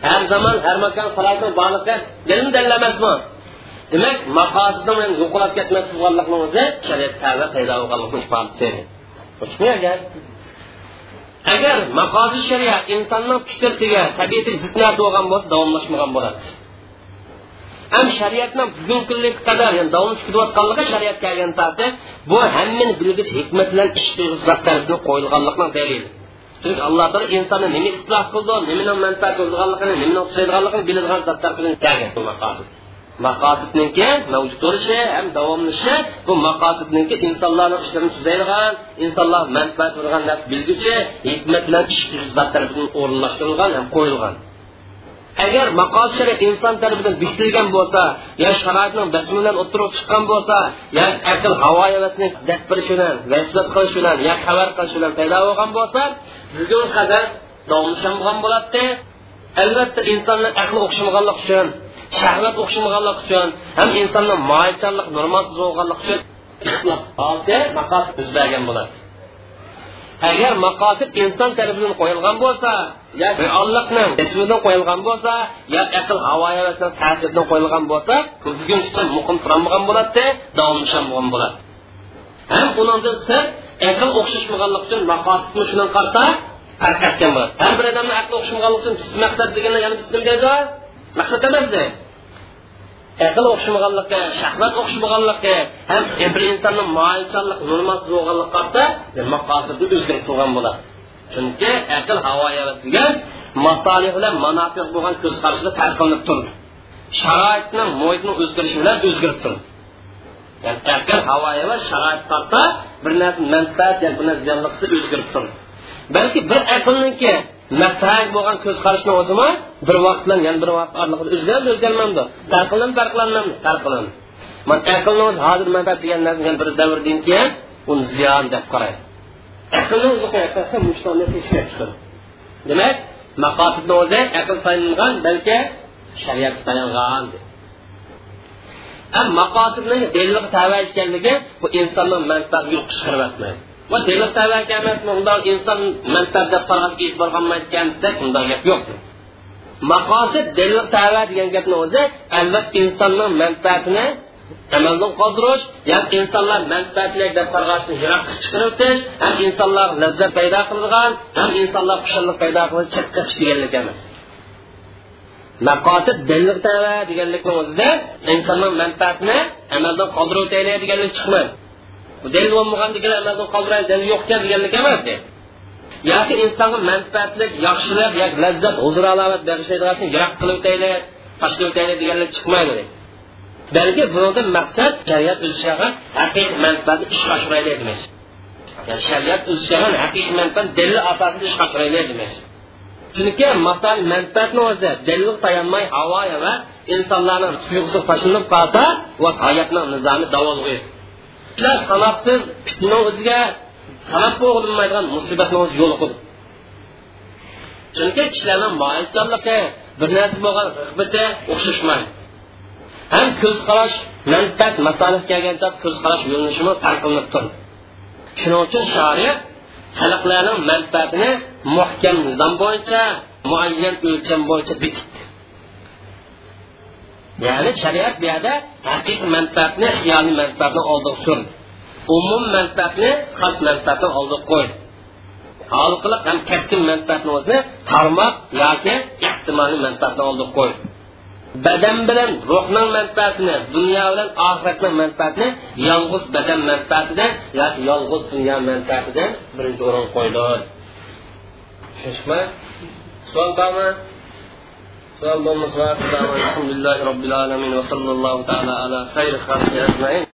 har zamon har makon salatni dalillamasmi demak yo'qolib o'zi shariat paydo ifodasi agar maqosid shariat insonning fikrtiga tabiatiga zid narsa bo'lgan bo'lsa davomlashmagan bo'ladi. Ham shariatni bugungi kunga qadar yani davom ketayotganligi shariat kelgan tarti bu hammani bilgich hikmat bilan ish zot tarafdan qo'yilganlikning dalili. Chunki alloh taolo insonni nima isloh qildi nimani manfaat bo'lganligini nimani o'xshaydiganligini biladigan zot tarafidan kelgan bu maqosid. Maqosidniki mavjud bo'lishi ham davomlashi bu maqosidniki insonlarni ishlarini tuzaydigan insonlar manfaat bo'lgan narsa bilguchi hikmat bilan ish zot o'rinlashtirilgan ham qo'yilgan. Agar maqosid shariat inson tarafidan bitilgan bo'lsa yo sharoitning basmi bilan o'tirib chiqqan bo'lsa yo aql havo havasini daf bilan vasvas qilish bilan yo xabar qilish bilan paydo bo'lgan bo'lsa bugun qadar davomlashan bo'lgan bo'ladi albatta insonlar aqli o'xshamaganlik uchun shahvat o'xshamaganlik uchun ham insonning moyilchanlik normalsiz bo'lganlik uchun maqosid yuz bergan bo'ladi agar maqosid inson tarafidan qo'yilgan bo'lsa yo allohning ismidan qo'yilgan bo'lsa yo aql havo ta'siridan qo'yilgan bo'lsa bugungacha muqim turolmagan bo'ladi davomlashagan bo'ladi. Ham undan sir aql o'xshashmaganlik uchun maqosidni shundan qarta tarqatgan bo'ladi har bir odamni aqli o'xshamaganlik uchun maqsad deganda yana bism deydi? Maqsad emasdi. Aql o'xshamaganligi shahvat o'xshamaganligi ham bir insonni moyilchanlik normalsiz bo'lganlik qarta maqosidni o'zgarib turgan bo'ladi chunki aql havo degan masolih bilan manofiq bo'lgan ko'z qarashida farqlanib turdi sharoitning muhitni o'zgarishi bilan o'zgarib turdi ya'ni aql havo sharoit qarta bir narsa manfaat bir narsa ziyonliqda o'zgarib turdi balki bir aqlniki maqtag bo'lgan ko'z qarashni o'zimi? Bir vaqt bilan yana bir vaqt oralig'ida o'zgarib o'zgarmamdi. Farqlanib farqlanmamdi farqlanadi man aqlni o'zi hozir manfaat degan narsa bir davrdan keyin uni ziyon deb qaraydi aqlni o'zi qo'yasa mushtonni demak maqosidni o'zi aql tayinlangan balki shariat tayinlangan maqosidni belliq tava ekanligi bu insonni manfaati yo'q chiqaryapmaydi va demak tavaka emasmi undoq inson manfaat deb qarashga e'tibor qilmayotgan desak undoq gap yo'q. Maqosid dalil tava degan gapni o'zi albatta insonning manfaatini amaldan qoldirish ya'ni insonlar manfaatli deb qarg'ashni yiroqqa chiqarib o'tish ham insonlar lazzat paydo qilgan ham insonlar xushallik paydo qilish chetga chiqish deganlik emas. Maqosid dalil tava deganlikni o'zida insonning manfaatini amaldan qoldirib o'taylik deganlik chiqmaydi. Dalil bo'lmagan degan amaldan qoldiraylik dalil yo'qkan deganlik emas yoki insonga manfaatli yaxshilik yoki lazzat huzur alomat bag'ishlaydigan yiroq qilib o'taylik tashlab o'taylik deganlik chiqmaydi balki bundan maqsad shariat o'zishiga haqiqiy manfaatni ishga oshiraylik demak. Ya'ni shariat o'zishiga haqiqiy manfaat dalil asosida ishga oshiraylik demak. Chunki masal manfaatni o'zida dalil tayanmay havo emas insonlarning tuyg'usi tashlanib qolsa va hayotni nizomi davozg'o'ydi shular sanoqsiz fitna o'ziga sabab bo'lmaydigan musibatni o'zi yo'liqidi chunki kishilarning moyilchanligi bir narsa bo'lgan g'ibati o'xshashmaydi. Ham ko'z qarash manfaat masalih kelgancha ko'z qarash yo'linishimi farqlanib turdi shuning uchun shariat xalqlarning manfaatini muhkam nizom bo'yicha muayyan o'lcham bo'yicha Yəni şəriət bu yerdə həqiqi mənfəətni, xiyali mənfəətni aldıqsın. Umum mənfəətni, xas mənfəətni aldıq qoy. Halqılıq həm kəskin mənfəətni özünü tarmaq yoki ehtimali mənfəətni aldıq qoy. Bədən bilən ruhun mənfəətini, dünya bilən axirətin mənfəətini yalğız bədən mənfəətindən yoki yalğız dünya mənfəətindən birinci oran qoyulur. Şuşma, sual var mı? اللهم صل وسلم الحمد لله رب العالمين وصلى الله تعالى على خير خلقه أجمعين.